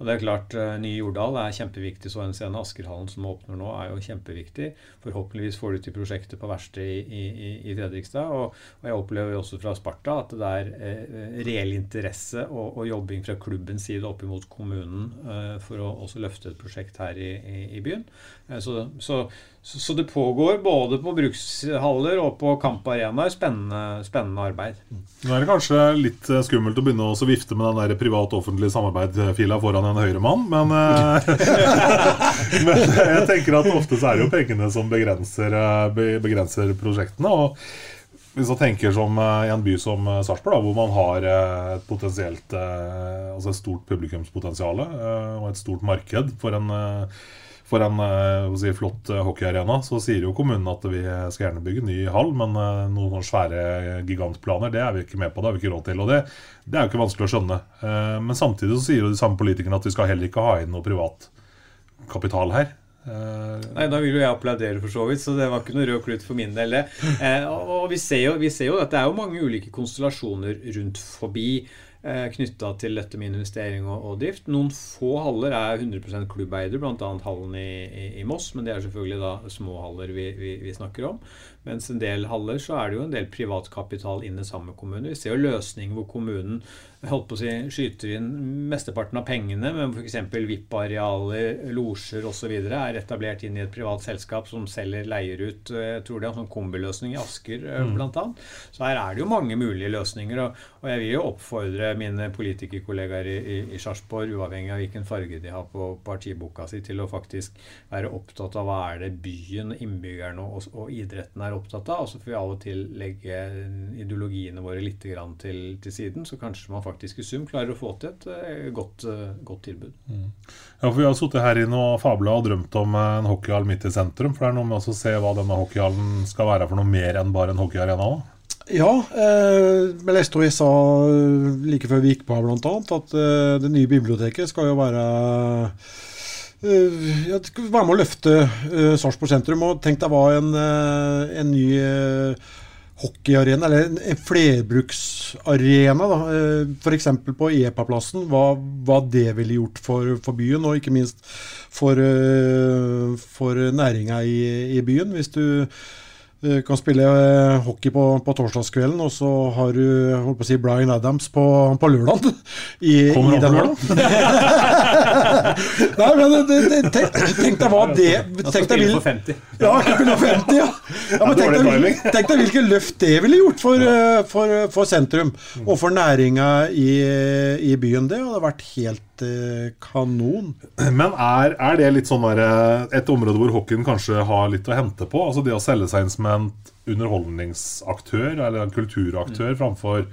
S3: Og det er klart, eh, Nye Jordal er kjempeviktig, så en scene Askerhallen som åpner nå, er jo kjempeviktig. Forhåpentligvis får du til prosjektet på verkstedet i, i, i Fredrikstad. Og, og jeg opplever jo også fra Sparta at det er eh, reell interesse og, og jobbing fra klubbens side opp imot kommunen eh, for å også løfte et prosjekt her i, i byen. Eh, så, så, så, så det pågår både på brukshaller og på kamparenaer spennende, spennende arbeid.
S1: Nå er det kanskje litt eh, skummelt å begynne å vifte med den der privat-offentlig samarbeid-fila foran en høyremann, men, eh, men jeg tenker at ofte så er det jo pengene som begrenser, eh, begrenser prosjektene. og hvis man tenker som eh, i en by som eh, Sarpsborg, hvor man har eh, et potensielt eh, Altså et stort publikumspotensial eh, og et stort marked for en, eh, for en uh, si, flott uh, hockeyarena, så sier jo kommunen at vi skal gjerne bygge ny hall, men uh, noen svære gigantplaner det er vi ikke med på. Det har vi ikke råd til. Og det, det er jo ikke vanskelig å skjønne. men samtidig så sier jo de samme politikerne at vi skal heller ikke ha inn noe privat kapital her.
S3: Nei, Da vil jo jeg applaudere, for så vidt, så det var ikke noe rød klut for min del. Eh, og vi ser, jo, vi ser, jo, at det er jo mange ulike konstellasjoner rundt forbi eh, knytta til dette med investering og, og, drift. Noen få haller er 100 klubbeide, bl.a. hallen i, i, i, Moss. Men det er selvfølgelig da små haller vi, vi, vi, snakker om. Mens en del haller så er det jo en del privatkapital inne sammen samme kommune. Vi ser jo løsninger hvor kommunen holdt på å si, skyter inn mesteparten av pengene, men f.eks. VIP-arealer, losjer osv. er etablert inn i et privat selskap som selger, leier ut Jeg tror det er en sånn kombiløsning i Asker eh, mm. bl.a. Så her er det jo mange mulige løsninger. Og, og jeg vil jo oppfordre mine politikerkollegaer i, i, i Sarpsborg, uavhengig av hvilken farge de har på partiboka si, til å faktisk være opptatt av hva er det byen, innbyggerne og, og idretten er opptatt av. Og så får vi av og til legge ideologiene våre litt til, til siden, så kanskje man faktisk i sum klarer å få til et eh, godt, eh, godt tilbud. Mm.
S1: Ja, for Vi har sittet her inne og fabla og drømt om en hockeyhall midt i sentrum. For det er noe med å se hva denne hockeyhallen skal være for noe mer enn bare en hockeyarena.
S4: Ja, eh, jeg leste og jeg sa like før vi gikk på her bl.a. at eh, det nye biblioteket skal jo være eh, ja, være med å løfte eh, Sarpsborg sentrum. Og tenk deg hva en, uh, en ny uh, hockeyarena, eller en flerbruksarena, da, eh, f.eks. på EPA-plassen, hva, hva, det ville gjort for, for, byen, og ikke minst for, eh, for næringa i, i, byen. Hvis du du kan spille eh, hockey på, på torsdagskvelden, og så har du holdt på å si Brian Adams på, på lørdag.
S1: Kommer han på lørdag?
S4: Nei, men tenk, tenk deg hva det
S3: Tenk for 50.
S4: Ja, spille 50, ja. ja men tenk deg, tenk deg hvilket løft det ville gjort for, eh, for, for sentrum og for næringa i, i byen. Det hadde vært helt kanon.
S1: Men er, er, det litt sånn der, eh, et område hvor hockeyen kanskje har litt å hente på? Altså det å selge seg inn som en underholdningsaktør eller en kulturaktør mm. framfor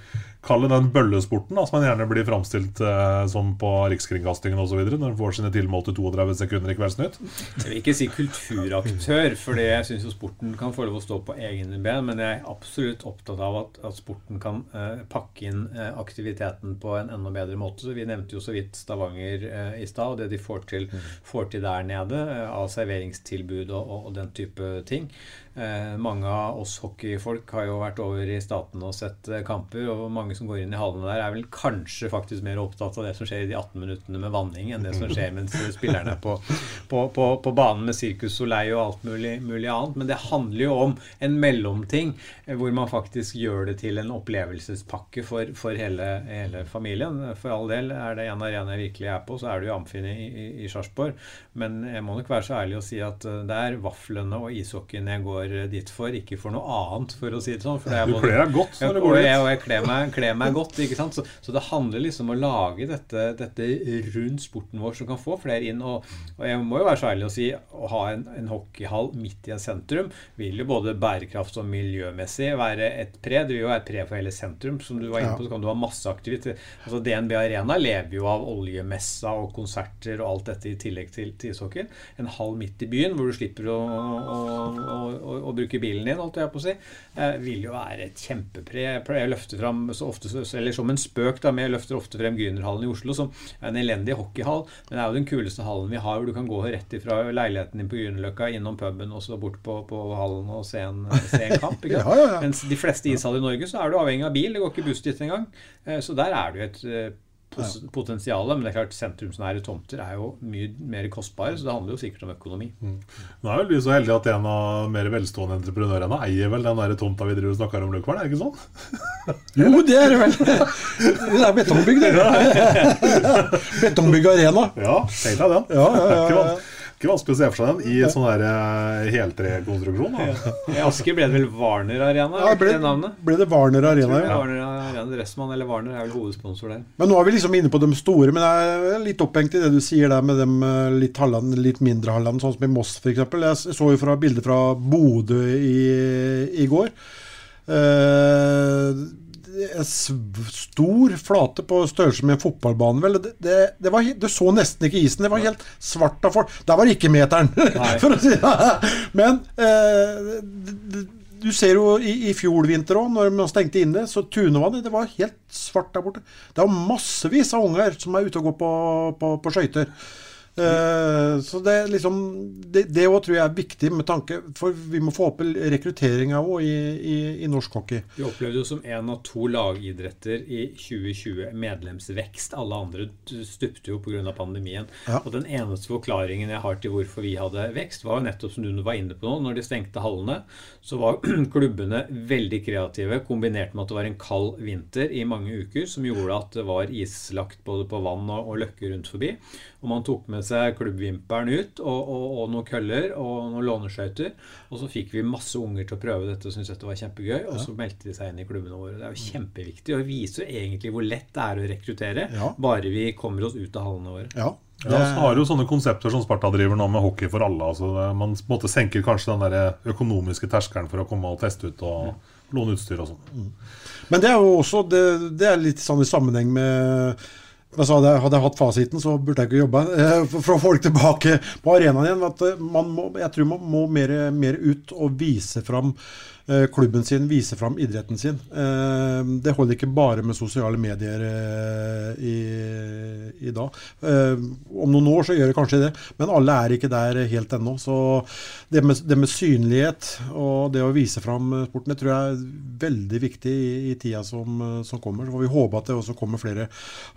S1: Kalle den bøllesporten, da, som man gjerne blir framstilt eh, som på Rikskringkastingen osv. når man får sine tilmålte 32 sekunder i Kveldsnytt.
S3: Jeg vil ikke si kulturaktør, for jeg syns jo sporten kan få lov å stå på egne ben. Men jeg er absolutt opptatt av at, at sporten kan eh, pakke inn eh, aktiviteten på en enda bedre måte. Så vi nevnte jo så vidt Stavanger eh, i stad, og det de får til, får til der nede eh, av serveringstilbud og, og, og den type ting. Eh, mange av oss hockeyfolk har jo vært over i Staten og sett eh, kamper. Og mange som går inn i hallene der, er vel kanskje faktisk mer opptatt av det som skjer i de 18 minuttene med vanning, enn det som skjer mens spillerne er på, på, på, på banen med sirkus Soleil og alt mulig, mulig, annet. Men det handler jo om en mellomting eh, hvor man faktisk gjør det til en opplevelsespakke for, for hele, hele, familien. For all del er det en arena jeg virkelig er på, så er det jo Amfin i, i, i Sarpsborg. Men jeg må nok være så ærlig å si at det er vaflene og ishockeyen jeg går dit for, ikke for noe annet, for å si det sånn.
S1: Det du kler deg godt
S3: når du går dit. Og jeg kler meg, kler meg godt. ikke sant? Så, så, det handler liksom om å lage dette, dette rundt sporten vår som kan få flere inn. Og, og, jeg må jo være så ærlig å si å ha en, en hockeyhall midt i en sentrum vil jo både bærekraft og miljømessig være et pre. Det vil jo være et pre for hele sentrum. Som du var inne på, så kan du ha masse aktivitet. Altså DNB Arena lever jo av oljemessa og konserter og alt dette i tillegg til, til ishockey. En hall midt i byen hvor du slipper å, å, å, å bruke bilen din, holdt jeg på å si, eh, vil jo være et kjempepre. Jeg løfter frem, fram så ofte, eller som en spøk, da, men jeg løfter ofte frem Grünerhallen i Oslo som er en elendig hockeyhall, men det er jo den kuleste hallen vi har, hvor du kan gå rett ifra leiligheten din på Grünerløkka, innom puben og så bort på, på hallen og se en, se en kamp. Ikke? ja, ja, ja. Mens de fleste ishaller i Norge så er du avhengig av bil, det går ikke buss dit engang. Eh, så der er det jo et eh, potensialet. Men det er klart sentrumsnære tomter er jo mye mer kostbare, så det handler jo sikkert om økonomi. Mm.
S1: Nå er vel vi så heldige at en av mer velstående entreprenørene eier vel den der tomta vi driver og snakker om, Løkvern, er det ikke sånn?
S4: jo, det er det vel. Det er betongbygg, det. Betongbygg Arena.
S1: Ja, tenk deg den.
S4: Ja, ja, ja, ja.
S1: Ikke vanskelig å se for seg den i sånn der eh, heltrekonstruksjon.
S3: I Asker ble det vel Warner Arena?
S4: Ja, ble, det ble det Warner Arena,
S3: ja. Warner Arena, Dressmann eller Warner er vel hovedsponsor der.
S4: Men nå er vi liksom inne på de store, men jeg er litt opphengt i det du sier der med de eh, litt, hallene, litt mindre hallene, sånn som i Moss f.eks. Jeg så jo fra bildet fra Bodø i, i går. Eh, stor flate på størrelse med en fotballbane. vel. Det, det, det var, du så nesten ikke isen. Det var helt svart av folk. Der var ikke meteren, for å si det. Men eh, du ser jo i, i fjor vinter òg, når man stengte inne, så Tunevannet det var helt svart der borte. Det er massevis av unger som er ute og går på, på, på skøyter. Eh, så det liksom Det, det tror jeg er viktig med tanke For vi må få opp rekrutteringa òg i, i, i norsk hockey.
S3: Vi opplevde jo som en av to lagidretter i 2020 medlemsvekst. Alle andre stupte jo pga. pandemien.
S4: Ja.
S3: Og den eneste forklaringen jeg har til hvorfor vi hadde vekst, var jo nettopp som du var inne på nå. Når de stengte hallene, så var klubbene veldig kreative, kombinert med at det var en kald vinter i mange uker, som gjorde at det var islagt både på vann og, og løkker rundt forbi. Og man tok med seg klubbvimpelen ut, og, og, og noen køller og noen låneskøyter. Og så fikk vi masse unger til å prøve dette og syntes dette var kjempegøy. Og så meldte de seg inn i klubbene våre. Det er jo kjempeviktig, og det viser jo egentlig hvor lett det er å rekruttere,
S4: Ja.
S3: bare vi kommer oss ut av hallene våre.
S4: Ja.
S1: Ja, så har jo sånne konsepter som Sparta driver nå med hockey for alle. Altså, man på en måte senker kanskje den der økonomiske terskelen for å komme og teste ut og låne utstyr og sånn.
S4: Men det er jo også det, det er litt sånn i sammenheng med sa det, Hadde jeg hatt fasiten, så burde jeg ikke jobba. Eh, For å få folk tilbake på arenaen igjen. Eh, må, jeg tror man må mer, mer ut og vise fram klubben sin, vise fram idretten sin. Eh, Det holder ikke bare med sosiale medier eh, i, i dag. Eh, Om noen år så gjør det kanskje det, men alle er ikke der helt ennå. Så det med, det med synlighet og det å vise fram eh, sporten, det tror jeg er veldig viktig i, i tida som, eh, som kommer. Så får vi håpe at det også kommer flere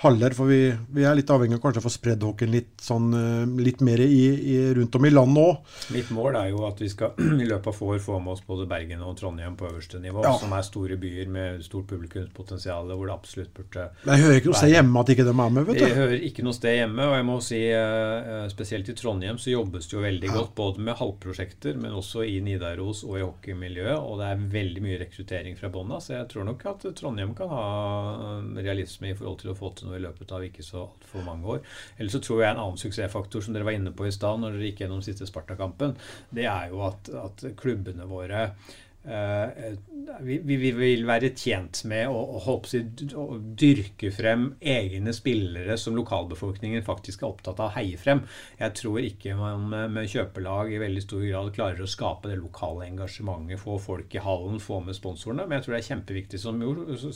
S4: haller. For vi, vi er litt avhengig av kanskje å få spredd hockeyen litt, sånn, eh, litt mer i, i, rundt om i landet òg.
S3: Mitt mål er jo at vi skal i løpet av få år få med oss både Bergen og Trondheim på øverste nivå,
S4: Ja.
S3: som er store byer med stort publikumspotensial, hvor det absolutt burde
S4: Men jeg hører ikke noe sted hjemme at ikke de er med, vet du.
S3: Jeg hører ikke noe sted hjemme, og jeg må si eh, spesielt i Trondheim så jobbes det jo veldig godt både med halvprosjekter, men også i Nidaros og i hockeymiljøet, og det er veldig mye rekruttering fra bånn så jeg tror nok at Trondheim kan ha eh, realisme i forhold til å få til noe i løpet av ikke så altfor mange år. Ellers så tror jeg en annen suksessfaktor som dere var inne på i stad når dere gikk gjennom siste Sparta-kampen, det er jo at, at klubbene våre eh, vi, vi, vi vil være tjent med å, å, si, å dyrke frem egne spillere som lokalbefolkningen faktisk er opptatt av å heie frem. Jeg tror ikke man med kjøpelag i veldig stor grad klarer å skape det lokale engasjementet, få folk i hallen, få med sponsorene. Men jeg tror det er kjempeviktig, som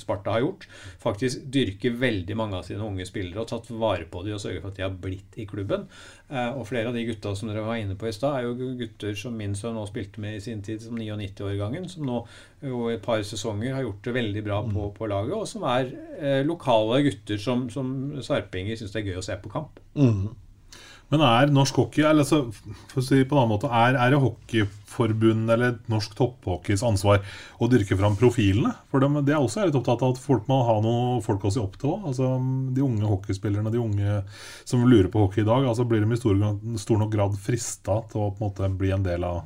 S3: Sparta har gjort, faktisk dyrke veldig mange av sine unge spillere og tatt vare på dem og sørge for at de har blitt i klubben. Eh, og flere av de gutta som dere var inne på i stad, er jo gutter som min sønn nå spilte med i sin tid som 99-årgangen, som nå jo et par sesonger har gjort det veldig bra på, på laget, og som er eh, lokale gutter som, som sarpinger syns det er gøy å se på kamp.
S1: Men er norsk hockey eller altså, for å si på en annen måte, er, er det hockeyforbund eller norsk topphockeys ansvar å dyrke fram profilene? For dem, det er også jeg litt opptatt av at folk må ha noe folk å se opp til òg. Altså, de unge hockeyspillerne, de unge som lurer på hockey i dag, altså blir de i stor, stor nok grad frista til å på en måte bli en del av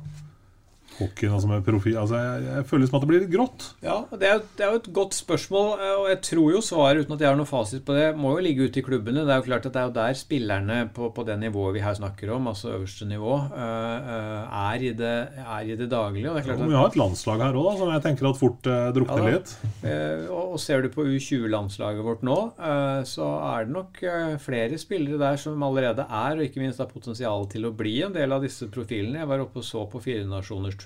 S1: hockeyen altså med profil. Altså, jeg, jeg føler som at det blir litt grått.
S3: Ja, det er, det er jo et godt spørsmål, og jeg tror jo svaret, uten at jeg har noe fasit på det, må jo ligge ute i klubbene. Det er jo klart at det er jo der spillerne på, på det nivået vi her snakker om, altså øverste nivå, eh, eh, er, i det, er i det daglige. Og det klart
S1: Og
S3: at
S1: vi har et landslag her òg, som jeg tenker at fort eh, drukner
S3: Ja
S1: litt.
S3: Eh, og og ser du på U20-landslaget vårt nå, så er det nok flere spillere der som allerede er, og ikke minst har potensial til å bli en del av disse profilene. Jeg var oppe og så på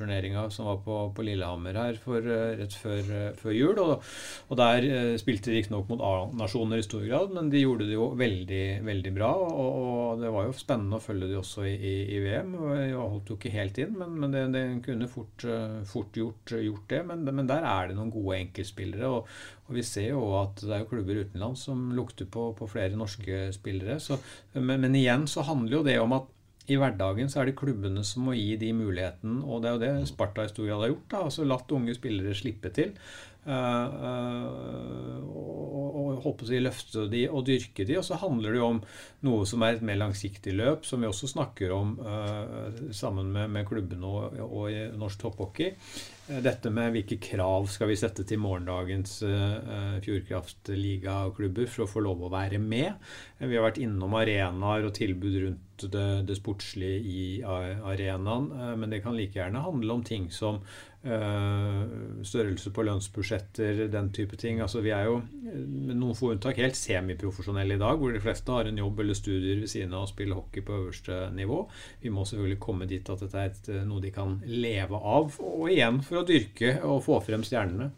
S3: firenasjonsturneringa som var på, på Lillehammer her for, eh, rett før, eh, før jul. Og, og der eh, spilte de riktignok mot A-nasjoner i stor grad, men de gjorde det jo veldig, veldig bra. Og, og det var jo spennende å følge de også i, i, i VM. Jeg holdt jo ikke helt inn, men, men det, det kunne fort, fort gjort, gjort det. Men, men der er det noen gode enkeltspillere. Og, og vi ser jo at det er jo klubber utenlands som lukter på, på flere norske spillere. Så, men, men igjen så handler jo det om at i hverdagen så er det klubbene som må gi de muligheten, og det er jo det Sparta i stor grad har gjort. da, altså Latt unge spillere slippe til. Uh, uh, og, og håper de løfte de og dyrke de. Og så handler det jo om noe som er et mer langsiktig løp, som vi også snakker om uh, sammen med, med klubbene og, og i norsk topphockey. Dette med hvilke krav skal vi sette til morgendagens uh, Fjordkraft-ligaklubber for å få lov å være med. Vi har vært innom arenaer og tilbud rundt det, det sportslige i arenaen. Men det kan like gjerne handle om ting som størrelse på lønnsbudsjetter, den type ting. Altså Vi er jo med noen få unntak helt semiprofesjonelle i dag, hvor de fleste har en jobb eller studier ved siden av å spille hockey på øverste nivå. Vi må selvfølgelig komme dit at dette er et, noe de kan leve av, og igjen for å dyrke og få frem stjernene.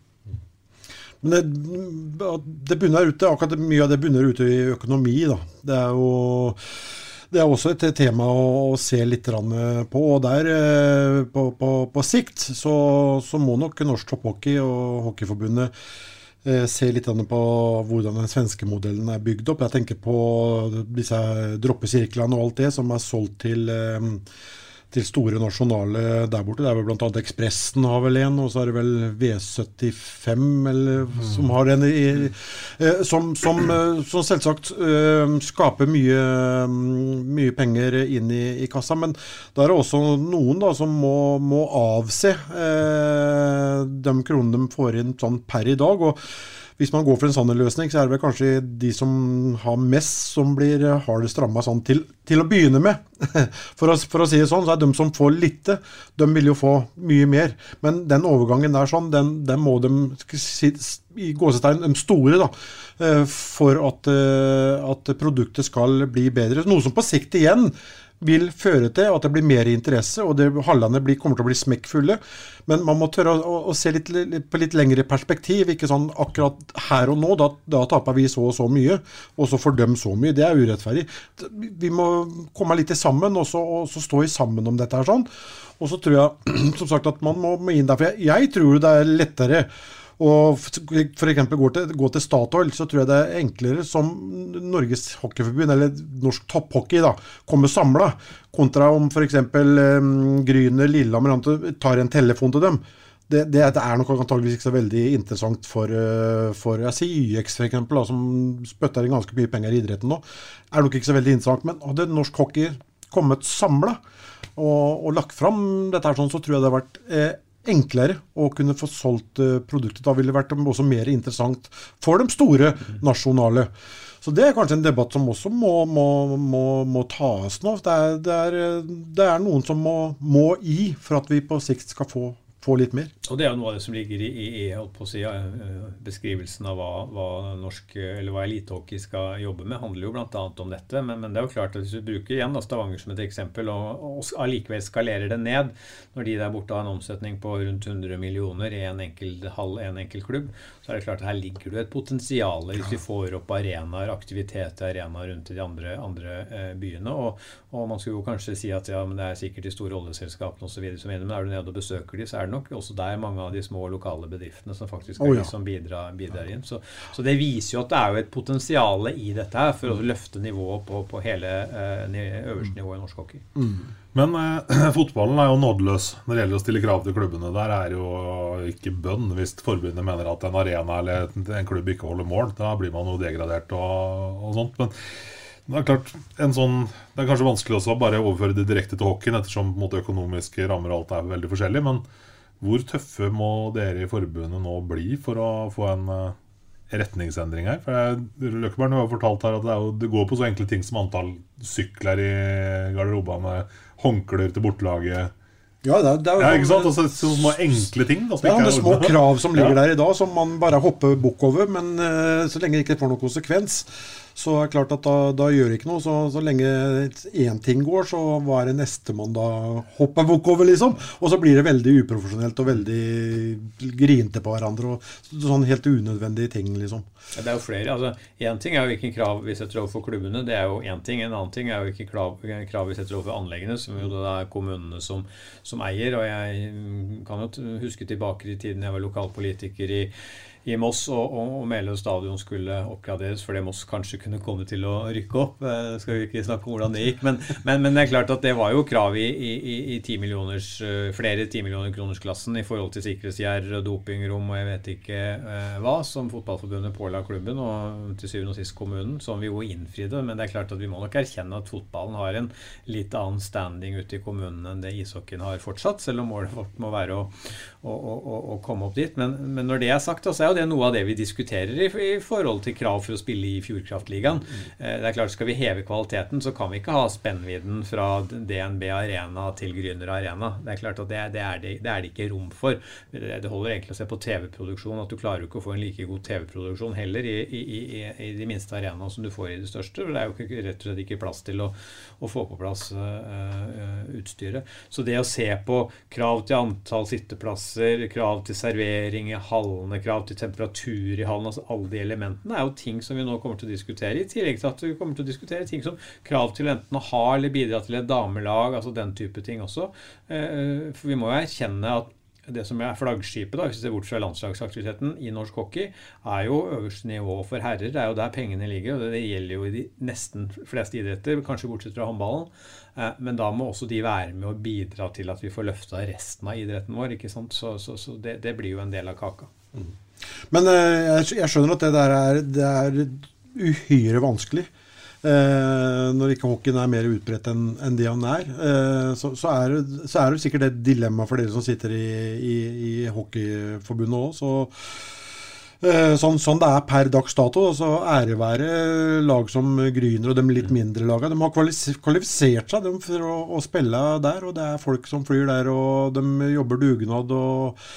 S4: Men det, det bunner ute, akkurat mye av det bunner ute i økonomi. da. Det er jo det er også et tema å se litt på. og der, eh, På, på, på sikt så, så, må nok norsk topphockey og Hockeyforbundet eh, se litt på hvordan den svenske modellen er bygd opp. Jeg tenker på disse droppesirklene og alt det som er solgt til eh, til store nasjonale der borte. Det er vel bl.a. Ekspressen har vel en, og så er det vel V75 eller, mm. som har en i, eh, som, som, eh, som, selvsagt uh, skaper mye, mye, penger inn i, i, kassa. Men da er det også noen da som må, må avse eh, de kronene de får inn sånn per i dag. og hvis man går for en sånn løsning, så er det vel kanskje de som har mest, som blir hardest ramma sånn til, til, å begynne med. For å, for å, si det sånn, så er de som får lite, de vil jo få mye mer. Men den overgangen der sånn, den, den må de i gåsetegn, de store, da, eh, for at, eh, at produktet skal bli bedre. Noe som på sikt igjen vil føre til at det blir mer interesse, og det, hallene kommer til å bli smekkfulle. Men man må tørre å, å se litt, litt, på litt lengre perspektiv. Ikke sånn akkurat her og nå. Da, da taper vi så og så mye, og så får de så mye. Det er urettferdig. Vi må komme litt sammen og så, og så stå i sammen om dette her sånn. Og så tror jeg som sagt at man må inn der. For jeg, jeg tror det er lettere og f.eks. Går, til, går til Statoil, så tror jeg det er enklere som Norges Hockeyforbund, eller norsk topphockey, da, kommer samla, kontra om f.eks. Um, Gryner, Lillehammer tar en telefon til dem. Det, det, det, er nok antageligvis ikke så veldig interessant for, uh, for jeg sier YX da, som spytter inn ganske mye penger i idretten nå. er nok ikke så veldig interessant. Men hadde norsk hockey kommet samla og, og, lagt fram dette, her sånn, så tror jeg det hadde vært eh, enklere å kunne få solgt eh, produktet. Da ville det vært også mer interessant for de store nasjonale. Så Det er kanskje en debatt som også må, må, må, må tas nå. Det er, det, er, det er, noen som må, i for at vi på sikt skal få få litt mer.
S3: Og Det er jo noe av det som ligger i, i, i si, beskrivelsen av hva, hva, hva elitehockey skal jobbe med, handler jo bl.a. om dette. Men, men, det er jo klart at hvis du bruker igjen da, Stavanger som et eksempel, og, og allikevel skalerer det ned, når de der borte har en omsetning på rundt 100 millioner i en enkel, halv en enkel klubb, så er det klart at her ligger det et potensial hvis vi får opp arenaer, aktivitet i arenaer rundt i de andre, andre eh, byene. Og, og, man skulle jo kanskje si at ja, men det er sikkert de store oljeselskapene osv. som vinner, men er du nede og besøker de, så er det nok også der mange av de små lokale bedriftene som faktisk er oh, ja. de som bidrar, bidrar inn. Så, så, det viser jo at det er jo et potensial i dette her for å mm. løfte nivået på, på hele eh, øverste nivå i norsk hockey. Mm.
S1: Men eh, fotballen er jo nådeløs når det gjelder å stille krav til klubbene. Der er jo ikke bønn hvis forbundet mener at en arena eller en klubb ikke holder mål. Da blir man jo degradert og, og sånt. Men det er klart, sånn, det er kanskje vanskelig også å bare overføre det direkte til hockeyen, ettersom måte, økonomiske rammer og alt er veldig forskjellig. Men hvor tøffe må dere i forbundet nå bli for å få en uh, retningsendring her? For Løkkeberg har fortalt her at det, jo, det, går på så enkle ting som antall sykler i garderobene, håndklær til bortelaget.
S4: Ja, det er, det er,
S1: ja, ikke sant? Altså, små enkle ting.
S4: Da, ja, det er små krav som ligger der i dag, som man bare hopper bukk over. Men uh, så lenge det ikke får noen konsekvens, så er det klart at da, da gjør det ikke noe. Så, så lenge én ting går, så hva er det neste man da hopper bukk over, liksom? Og så blir det veldig uprofesjonelt og veldig grinete på hverandre. og Sånn helt unødvendige ting, liksom.
S3: Ja, det er jo flere. altså Én ting er jo hvilke krav vi setter overfor klubbene. Det er jo én ting. En annen ting er jo hvilke krav, krav, vi setter overfor anleggene, som jo det er kommunene som, som eier. Og jeg kan jo huske tilbake i tiden jeg var lokalpolitiker i i Moss og, og, og Meløy stadion skulle oppgraderes fordi Moss kanskje kunne komme til å rykke opp. Eh, skal vi ikke snakke om hvordan det gikk, men, men, men, det er klart at det var jo krav i, i, i 10 millioners, eh, flere 10 millioner kroners-klassen i forhold til sikkerhetsgjerder og dopingrom og jeg vet ikke eh, hva, som Fotballforbundet påla klubben og til syvende og sist kommunen, som vi jo innfridde. Men det er klart at vi må nok erkjenne at fotballen har en litt annen standing ute i kommunene enn det ishockeyen har fortsatt, selv om målet vårt må være å, å, å, å komme opp dit. Men, men når det er sagt, så er jo det noe av det vi diskuterer i, i forhold til krav for å spille i Fjordkraftligaen. Eh, det er klart, Skal vi heve kvaliteten, så kan vi ikke ha spennvidden fra DNB Arena til Grüner Arena. Det er klart at det, det, er, det, det er det ikke rom for. Det, holder egentlig å se på TV-produksjon, at du klarer ikke å få en like god TV-produksjon heller i, i, i, i, de minste arenaene som du får i de største. for Det er jo ikke, rett og slett ikke plass til å, å få på plass uh, utstyret. Så det å se på krav til antall sitteplasser, krav til servering i hallene, krav til temperatur i hallen, altså alle de elementene, er jo ting som vi nå kommer til å diskutere. I tillegg til at vi kommer til å diskutere ting som krav til enten å ha eller bidra til et damelag, altså den type ting også. Uh, for vi må jo erkjenne at det som er flaggskipet, da, hvis vi ser bort fra landslagsaktiviteten i norsk hockey, er jo øverste nivå for herrer. Det er jo der pengene ligger. og Det, det gjelder jo i de nesten fleste idretter, kanskje bortsett fra håndballen. Eh, men da må også de være med og bidra til at vi får løfta resten av idretten vår. ikke sant? Så, så, så det, det, blir jo en del av kaka. Mm.
S4: Men eh, jeg, skjønner at det der er, det er uhyre vanskelig. Eh, når ikke hockeyen er mer utbredt enn en det han er, eh, så, så, er så, er det sikkert et dilemma for dere som sitter i, i, i Hockeyforbundet òg. Så, eh, sånn, sånn, det er per dags dato, så ære være lag som Gryner og de litt mindre lagene. De har kvalifisert seg for å, å, spille der, og det er folk som flyr der, og de jobber dugnad. og,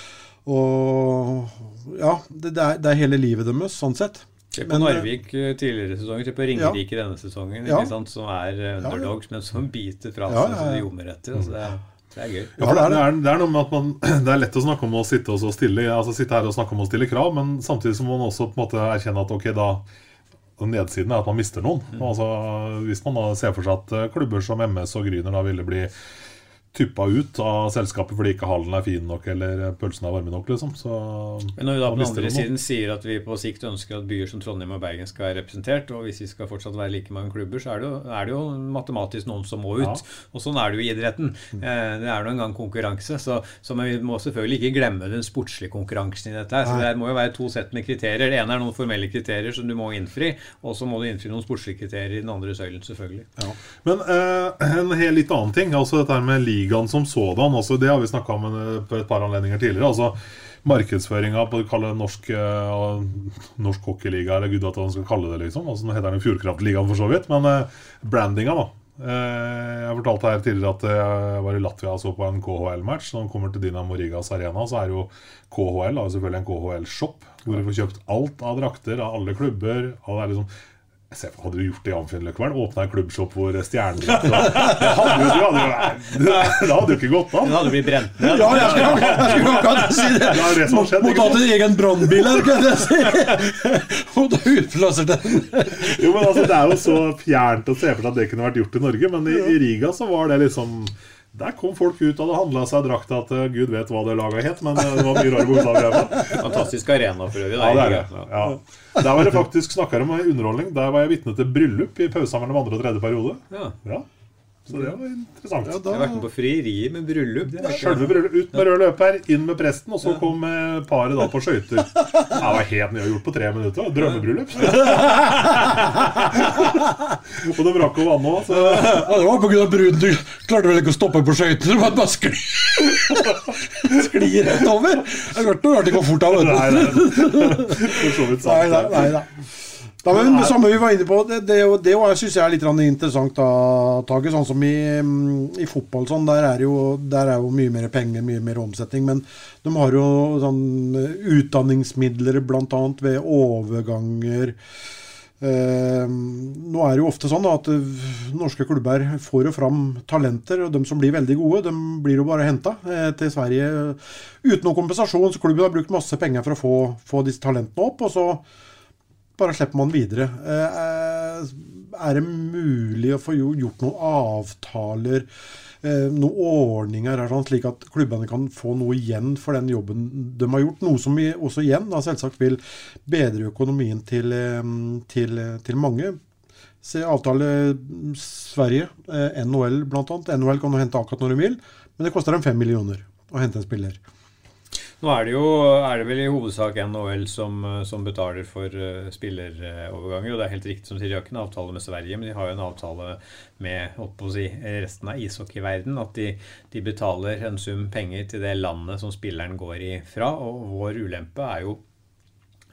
S4: og ja, det, det, er, det er hele livet deres, sånn sett.
S3: Se på Narvik eh, tidligere sesonger, se på Ringerike ja. denne sesongen, ja. som er eh, underdogs, men som biter fra seg som de ljomer etter. Altså det, det, er gøy.
S1: Ja, det, er, det, er, det, er, noe med at man, det er lett å snakke om å sitte, og stille, altså sitte her og snakke om å stille krav, men samtidig så må man også på en måte erkjenne at ok, da nedsiden er at man mister noen. Mm. Altså, hvis man da ser for seg at eh, klubber som MS og Gryner da ville bli tuppa ut av selskapet fordi ikke hallen er fin nok eller pølsene er varme nok. liksom. Så
S3: Men Når vi da på den andre siden sier at vi på sikt ønsker at byer som Trondheim og Bergen skal være representert, og hvis vi skal fortsatt være like mange klubber, så er det jo, er det jo matematisk noen som må ut. Ja. Og sånn er det jo i idretten. Mm. Eh, det er nå engang konkurranse. Så, så vi må selvfølgelig ikke glemme den sportslige konkurransen i dette. her, så Det må jo være to sett med kriterier. Det ene er noen formelle kriterier som du må innfri, og så må du innfri noen sportslige kriterier i den andre søylen, selvfølgelig.
S1: Ja. Men eh, en helt litt annen ting, altså dette med liga ligaen som sådan. Også, det har vi snakka om eh, på et par anledninger tidligere. altså Markedsføringa på kalle norsk, uh, norsk hockeyliga, eller gud at man skal kalle det, liksom. Altså, nå heter den Fjordkraftligaen, for så vidt. Men uh, brandinga, da. Uh, jeg fortalte her tidligere at jeg var i Latvia og så på en KHL-match. Når man kommer til Dynamo Rigas arena, så er jo KHL da, selvfølgelig en KHL-shop. Hvor du får kjøpt alt av drakter av alle klubber. Og det er liksom hadde du gjort det i Amfinnløkkvern? Åpna en klubbshop hvor stjernene Det hadde jo det hadde jo ikke gått an.
S3: Det hadde blitt brent ned.
S4: Ja, jeg skulle akkurat si det. det, det som skjedd, Måtte hatt en egen brannbil her, kan jeg si. Måtte utplassert den.
S1: Jo, men altså, Det er jo så fjernt å se for seg at det kunne vært gjort i Norge, men i, i Riga så var det liksom der kom folk ut og hadde handla seg drakta til eh, gud vet hva det laget het, men eh, det var mye rare bokstaver.
S3: Fantastisk arena for øvrig.
S1: Ja, det er det. Ja. Der var det faktisk snakka om underholdning. Der var jeg vitne til bryllup i pausa mellom andre og tredje periode. Ja. ja. Så det var interessant. Ja,
S3: da... Jeg har vært med på frieriet med bryllup.
S1: Det Selve bryllup. Ut med rød løper, inn med presten, og så kom eh, paret da på skøyter. Det var helt gjort på tre minutter. Drømmebryllup. og de rakk å vanne òg.
S4: Ja, det var pga. bruden. Du klarte vel ikke å stoppe på skøyter? Du bare skli sklir rett over. Det er klart det går fort av.
S1: Nei, nei. For så vidt sant.
S4: Nei, nei, nei. Ja, men det samme vi var inne på, det, det, det syns jeg er litt interessant. da, Tage, Sånn som i, i fotball, sånn, der, er jo, der er jo mye mer penger, mye mer omsetning. Men de har jo sånn utdanningsmidler bl.a. ved overganger. Eh, nå er det jo ofte sånn da, at norske klubber får jo fram talenter, og de som blir veldig gode, de blir jo bare henta eh, til Sverige uten noen kompensasjon. Så klubben har brukt masse penger for å få, få disse talentene opp. og så bare slipper man videre. Eh, eh, er det mulig å få gjort noen avtaler, eh, noen ordninger sånn, slik at klubbene kan få noe igjen for den jobben de har gjort? Noe som også igjen da, selvsagt vil bedre økonomien til, til, til mange. Se avtale Sverige, NHL bl.a. NHL kan du hente akkurat når du vil, men det koster dem fem millioner å hente en spiller.
S3: Nå er det jo er det vel i hovedsak NHL som, som betaler for uh, spilleroverganger. Og det er helt riktig som sier, de har ikke en avtale med Sverige, men de har jo en avtale med si, resten av ishockeyverden. At de, de, betaler en sum penger til det landet som spilleren går ifra. Og vår ulempe er jo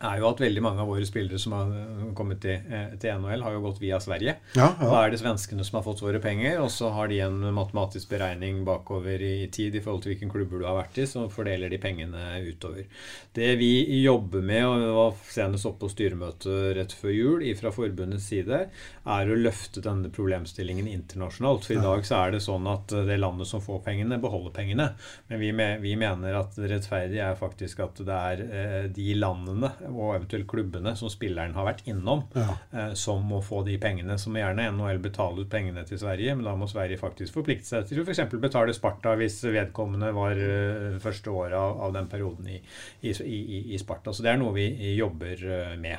S3: er jo at veldig mange av våre spillere som har kommet til, eh, til NHL, har jo gått via Sverige.
S4: Ja, ja.
S3: Da er det svenskene som har fått våre penger, og så har de en matematisk beregning bakover i tid i forhold til hvilken klubber du har vært i, så fordeler de pengene utover. Det vi jobber med, og vi var senest oppe på styremøtet rett før jul fra forbundets side, er å løfte denne problemstillingen internasjonalt. For i dag så er det sånn at det landet som får pengene, beholder pengene. Men vi, vi mener at rettferdig er faktisk at det er eh, de landene og eventuelt klubbene som spilleren har vært innom,
S4: Ja.
S3: eh, som må få de pengene. Så må gjerne NHL betale ut pengene til Sverige, men da må Sverige faktisk forplikte seg til å f.eks. betale Sparta hvis vedkommende var eh, første året av, av den perioden i, i, i, i Sparta. Så det er noe vi jobber eh, med.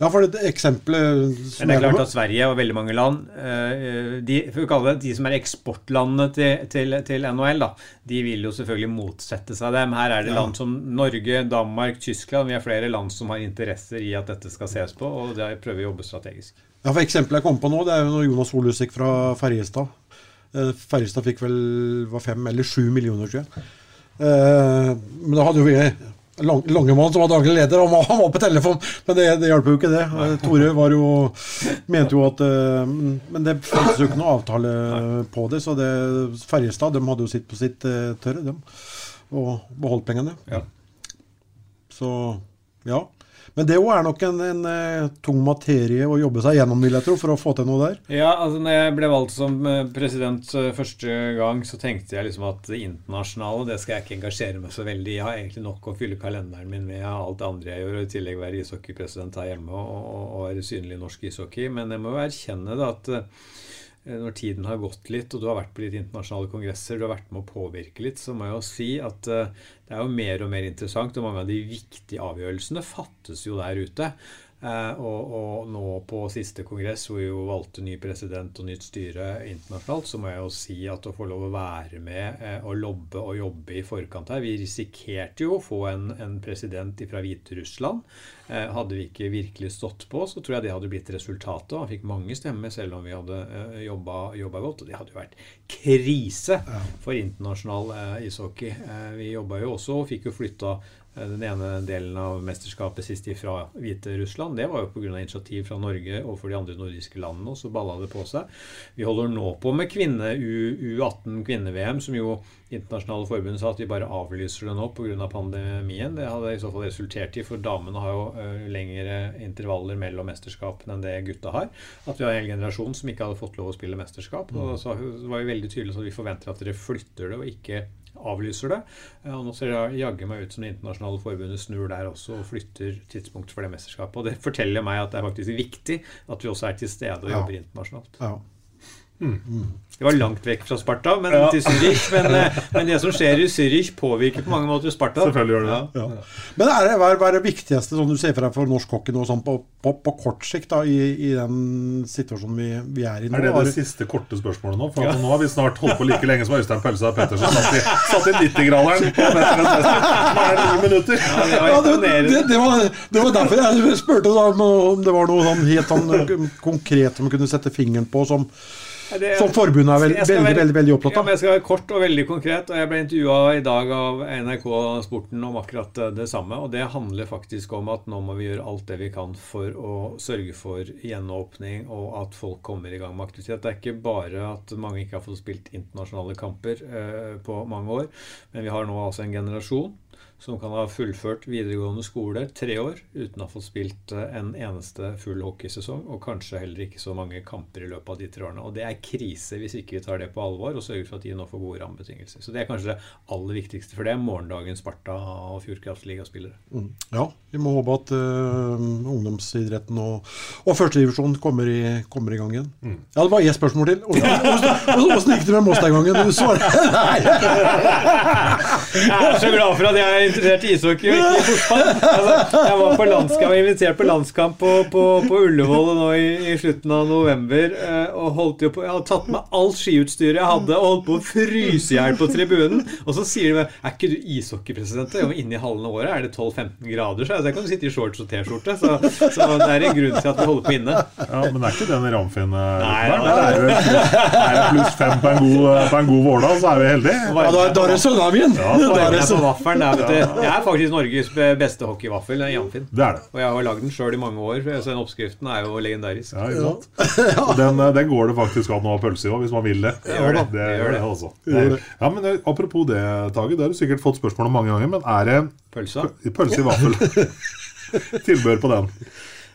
S4: Ja, for det eksempelet
S3: Men det er klart at Sverige og veldig mange land, eh, de, det, de som er eksportlandene til, til, til NHL, da, de vil jo selvfølgelig motsette seg dem. Her er det
S4: Ja.
S3: land som Norge, Danmark, Tyskland. Vi har flere land som har interesser i at dette skal ses på, og der prøver vi å jobbe strategisk.
S4: Ja, for Eksempelet jeg kom på nå, det er jo Jonas Olusik fra Ferjestad. Eh, Ferjestad fikk vel var fem eller sju millioner, tror jeg. Eh, men da hadde jo vi Lang, Langemann som var daglig leder, han var, han var på telefon, men det, det hjalp jo ikke det. Eh, Tore var jo, mente jo at eh, Men det fantes jo ikke noe avtale på det, så det, Ferjestad de hadde jo sitt på sitt eh, tørre, dem. Og beholdt pengene.
S3: Ja.
S4: Så ja. Men det òg er nok en, en eh, tung materie å jobbe seg gjennom, vil jeg tro, for å få til noe der.
S3: Ja, altså når jeg ble valgt som eh, president eh, første gang, så tenkte jeg liksom at det internasjonale, det skal jeg ikke engasjere meg så veldig i. Jeg har egentlig nok å fylle kalenderen min med av alt det andre jeg gjør, og i tillegg være ishockeypresident her hjemme og, og, være synlig i norsk ishockey. Men jeg må jo erkjenne det at når tiden har gått litt, og du har vært på litt internasjonale kongresser, du har vært med å påvirke litt, så må jeg jo si at eh, det er jo mer og mer interessant, og mange av de viktige avgjørelsene fattes jo der ute. Eh, og, og nå på siste kongress, hvor vi jo valgte ny president og nytt styre internasjonalt, så må jeg jo si at å få lov å være med eh, og lobbe og jobbe i forkant her Vi risikerte jo å få en, en president fra Hviterussland. Eh, hadde vi ikke virkelig stått på, så tror jeg det hadde blitt resultatet. Han fikk mange stemmer, selv om vi hadde jobba, jobba godt. Og det hadde jo vært krise for internasjonal ishockey. Vi jobba jo også og fikk jo flytta den ene delen av mesterskapet sist fra Hviterussland. Det var jo pga. initiativ fra Norge overfor de andre nordiske landene, og så balla det på seg. Vi holder nå på med kvinne U18 kvinne-VM, som jo internasjonale forbund sa at vi bare avlyser det nå pga. pandemien. Det hadde i så fall resultert i, for damene har jo lengre intervaller mellom mesterskapene enn det gutta har. At vi har en hel generasjon som ikke hadde fått lov å spille mesterskap. Og så var vi veldig tydelige så vi forventer at dere flytter det og ikke avlyser det. Og nå ser det jaggu meg ut som det internasjonale forbundet snur der også og flytter tidspunktet for det mesterskapet. Og det forteller meg at det er faktisk viktig at vi også er til stede og
S4: Ja.
S3: jobber internasjonalt.
S4: Ja.
S3: Det var langt vekk fra Sparta, men
S1: Ja.
S3: til Zürich. Men, eh, men det som skjer i Zürich, påvirker på mange måter Sparta.
S1: Selvfølgelig gjør det.
S3: Ja.
S4: Ja. Men er det, hva, er, hva er det viktigste som du ser for deg for norsk hockey nå, sånn på, på, på kort sikt, da, i, i den situasjonen vi, vi er i nå?
S1: Er det det siste korte spørsmålet nå? For nå har vi snart holdt på like lenge som Øystein Pølsa Pettersen satt i, satt i 90-graderen på Mesternes. Nå er det ni minutter.
S3: Ja, det var
S4: Ja, det, det, det, var, det var derfor jeg spurte da, om om det var noe sånn helt sånn konkret som vi kunne sette fingeren på, som,
S3: det-
S4: som forbundet er vel, veldig,
S3: være-
S4: veldig, veldig opptatt
S3: Ja,
S4: av.
S3: men jeg skal være kort og veldig konkret. og Jeg ble intervjua i dag av NRK Sporten om akkurat eh, det samme. og Det handler faktisk om at nå må vi gjøre alt det vi kan for å sørge for gjenåpning og at folk kommer i gang med aktivitet. Det er ikke bare at mange ikke har fått spilt internasjonale kamper eh, på mange år, men vi har nå altså en generasjon som kan ha fullført videregående skole tre år uten å ha fått spilt eh, en eneste full hockeysesong, og kanskje heller ikke så mange kamper i løpet av de tre årene. Og det er krise hvis ikke vi tar det på alvor og sørger for at de nå får gode rammebetingelser. Så det er kanskje det aller viktigste, for det morgendagens Sparta og Fjordkraftligaspillere.
S4: Mm. Ja, vi må håpe at uh, ungdomsidretten og, og førstedivisjonen kommer, i- kommer i gang igjen. Ja, det var ett spørsmål til. Åssen gikk det med Moss den gangen? Du svarer Nei!
S3: Jeg er så glad for at jeg interessert i ishockey og ikke i fotball. Altså, jeg var på landskamp, jeg var invitert på landskamp på, på, på Ullevål nå i, i slutten av november. eh, Og holdt jo på, Jeg hadde tatt med alt skiutstyret jeg hadde og holdt på å fryse i hjel på tribunen. Og så sier de meg Er ikke du ishockeypresident? Ja, Inne i hallen av året er det 12-15 grader, så jeg kan du sitte i shorts og T-skjorte. Så, så det er en grunn til at vi holder på inne.
S1: Ja, Men er ikke den Ramfinn eh,
S3: Nei, ja,
S1: det er det er det pluss fem på en god, på en god vårdag, så er vi heldige.
S4: Ja, da, da er det min!
S1: Ja,
S4: Da er det
S3: på
S4: søndag.
S3: Det er faktisk Norges beste hockeyvaffel. det er
S1: Det er det.
S3: Og jeg har lagd den sjøl i mange år, så den oppskriften er jo legendarisk.
S1: Ja, ikke sant? Og Den, eh, den går det faktisk an å ha pølse i òg, hvis man vil det.
S3: Det gjør det.
S1: Det
S3: gjør
S1: det også. Det ja, men eh, Apropos det, Tage. Det har du sikkert fått spørsmål om mange ganger. Men er det
S3: Pølsa?
S1: pølse i vaffel? Tilbør på den.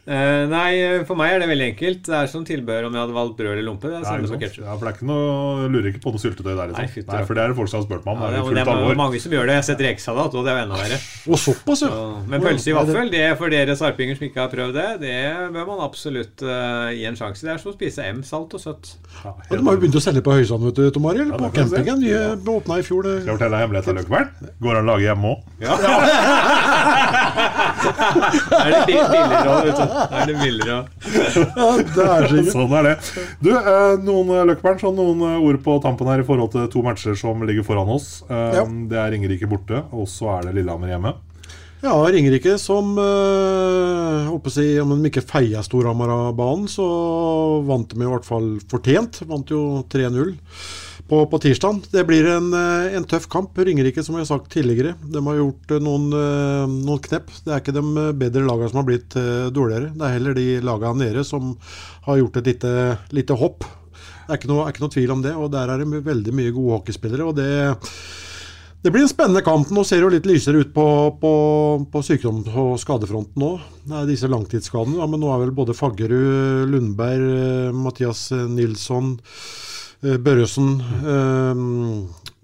S3: Eh, nei, for meg er det veldig enkelt. Det er som tilbehør om jeg hadde valgt brød eller lompe. Det er samme som
S1: ketsjup.
S3: ketchup.
S1: ja, for det er ikke noe, lurer ikke på noe syltetøy der.
S3: Nei, fyt,
S1: Nei, for det er det folk som har spurt meg om.
S3: Ja,
S1: det
S3: det,
S1: er
S3: og det er mange som gjør det. Jeg har sett rekesalat, og det er jo enda verre.
S4: Og såpass, ja.
S3: Så- Men pølse i vaffel, det er for dere sarpinger som ikke har prøvd det, det bør man absolutt uh, gi en sjanse. Det er som å spise M, salt og søtt.
S1: Ja,
S4: Ja, De har jo begynt å selge på Høysand, vet du, Tom Arild. På campingen. De åpna i fjor.
S1: Skal jeg fortelle deg hemmeligheten, Løkkebern? Går an å lage hjemme òg.
S3: Er det bi- billigere òg, vet du. Er det billigere.
S4: Ja, det er sikkert.
S1: Sånn er det. Du, eh, noen eh, Løkkebern, sånn noen eh, ord på tampen her i forhold til to matcher som ligger foran oss. Eh,
S4: Ja.
S1: Det er Ringerike borte, og så er det Lillehammer hjemme.
S4: Ja, Ringerike som øh, håper å si, Om de ikke feia Storhamar av banen, så vant de i hvert fall fortjent. Vant jo 3-0 på, på tirsdag. Det blir en, øh, en tøff kamp. Ringerike, som jeg har sagt tidligere, de har gjort øh, noen, øh, noen knepp. Det er ikke de bedre lagene som har blitt dårligere. Det er heller de lagene nede som har gjort et lite, lite hopp. Det er ikke, noe, er ikke noe tvil om det. og Der er det veldig mye gode hockeyspillere. og det det blir en spennende kamp. Nå ser det jo litt lysere ut på, på, på sykdom- og skadefronten er disse langtidsskadene. Ja, men nå er vel både Faggerud, Lundberg, eh, Mathias eh, Nilsson, eh, Børresen eh,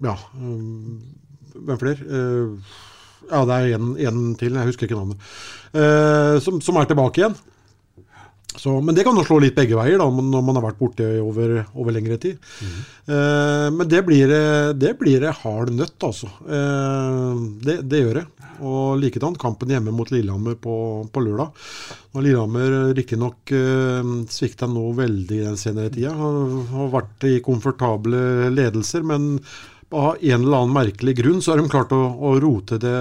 S4: Ja, eh, hvem flere? Eh, ja, det er en, til, jeg husker ikke navnet. Eh, som, som er tilbake igjen. Så, men det kan jo slå litt begge veier da, når man har vært borte over, over lengre tid. Eh, men det blir, eh, det blir hard nøtt, altså. Eh, det, det gjør det. Og likedan kampen hjemme mot Lillehammer på, på lørdag. Og Lillehammer riktignok eh, svikta nå veldig den senere tida. Har, har vært i komfortable ledelser, men av en eller annen merkelig grunn så har de klart å, å rote det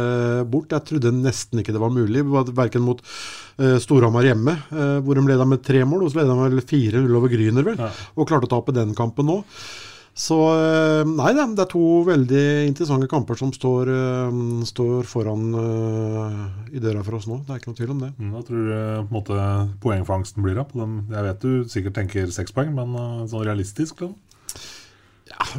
S4: bort. Jeg trodde nesten ikke det var mulig, verken mot uh, Storhamar hjemme, eh, hvor de leda med tre mål, og så leda de vel 4-0 over Gryner, vel, og klarte å tape den kampen nå. Så eh, nei, det det er to veldig interessante kamper som står, står foran i døra for oss nå. Det er ikke noe tvil om det.
S1: Mm, Hva tror du på en måte poengfangsten blir da? Jeg vet du sikkert tenker seks poeng, men sånn realistisk? Liksom.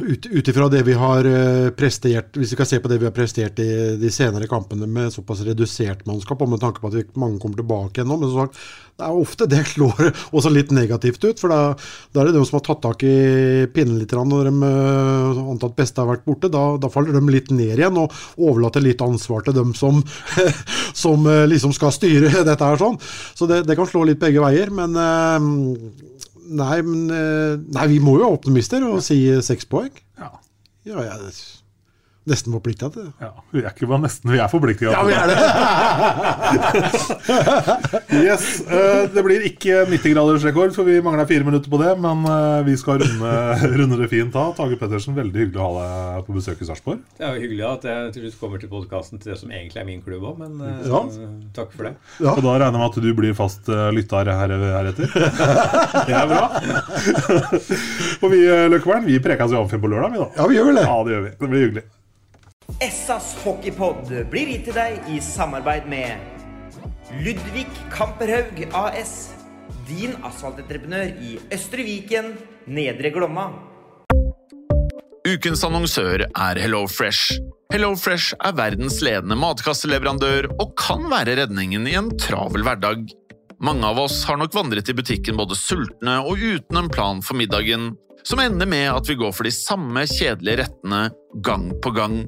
S4: Ut ut ifra det vi har eh, prestert, hvis vi skal se på det vi har prestert i de senere kampene med såpass redusert mannskap, og med tanke på at mange kommer tilbake igjen nå, men sagt, det er ofte det slår også litt negativt ut. For da, da er det de som har tatt tak i pinnen litt når de eh, antatt beste har vært borte. Da, da faller de litt ned igjen og overlater litt ansvar til dem som, som eh, liksom skal styre dette her sånn. Så det, det kan slå litt begge veier. Men Nei, men eh, Nei, vi må jo være optimister og si seks poeng.
S1: Ja.
S4: Ja, jeg er nesten forplikta til det.
S1: ja. Vi er ikke bare nesten, vi er forpliktet.
S4: Ja, vi er det!
S1: Yes, eh, Det blir ikke 90-gradersrekord, for vi mangler fire minutter på det. Men eh, vi skal runde, runde det fint da. Tage Pettersen, veldig hyggelig å ha deg på besøk i Sarpsborg.
S3: Det er jo hyggelig at jeg til slutt kommer til podkasten til det som egentlig er min klubb òg, men eh,
S4: Ja.
S3: takk for det.
S4: Ja.
S1: Og da regner jeg med at du blir fast lytter her, heretter. Det er bra. Og vi Løkkevern, vi prekas i Amfinn på lørdag, vi da.
S4: Ja, vi gjør vel det.
S1: Ja, det gjør vi. Det blir hyggelig.
S2: Essas hockeypod blir gitt til deg i samarbeid med Ludvig Kamperhaug AS. Din asfaltentreprenør i Østre Viken, Nedre Glomma.
S5: Ukens annonsør er HelloFresh. HelloFresh er verdens ledende matkasseleverandør og kan være redningen i en travel hverdag. Mange av oss har nok vandret i butikken både sultne og uten en plan for middagen, som ender med at vi går for de samme kjedelige rettene gang på gang.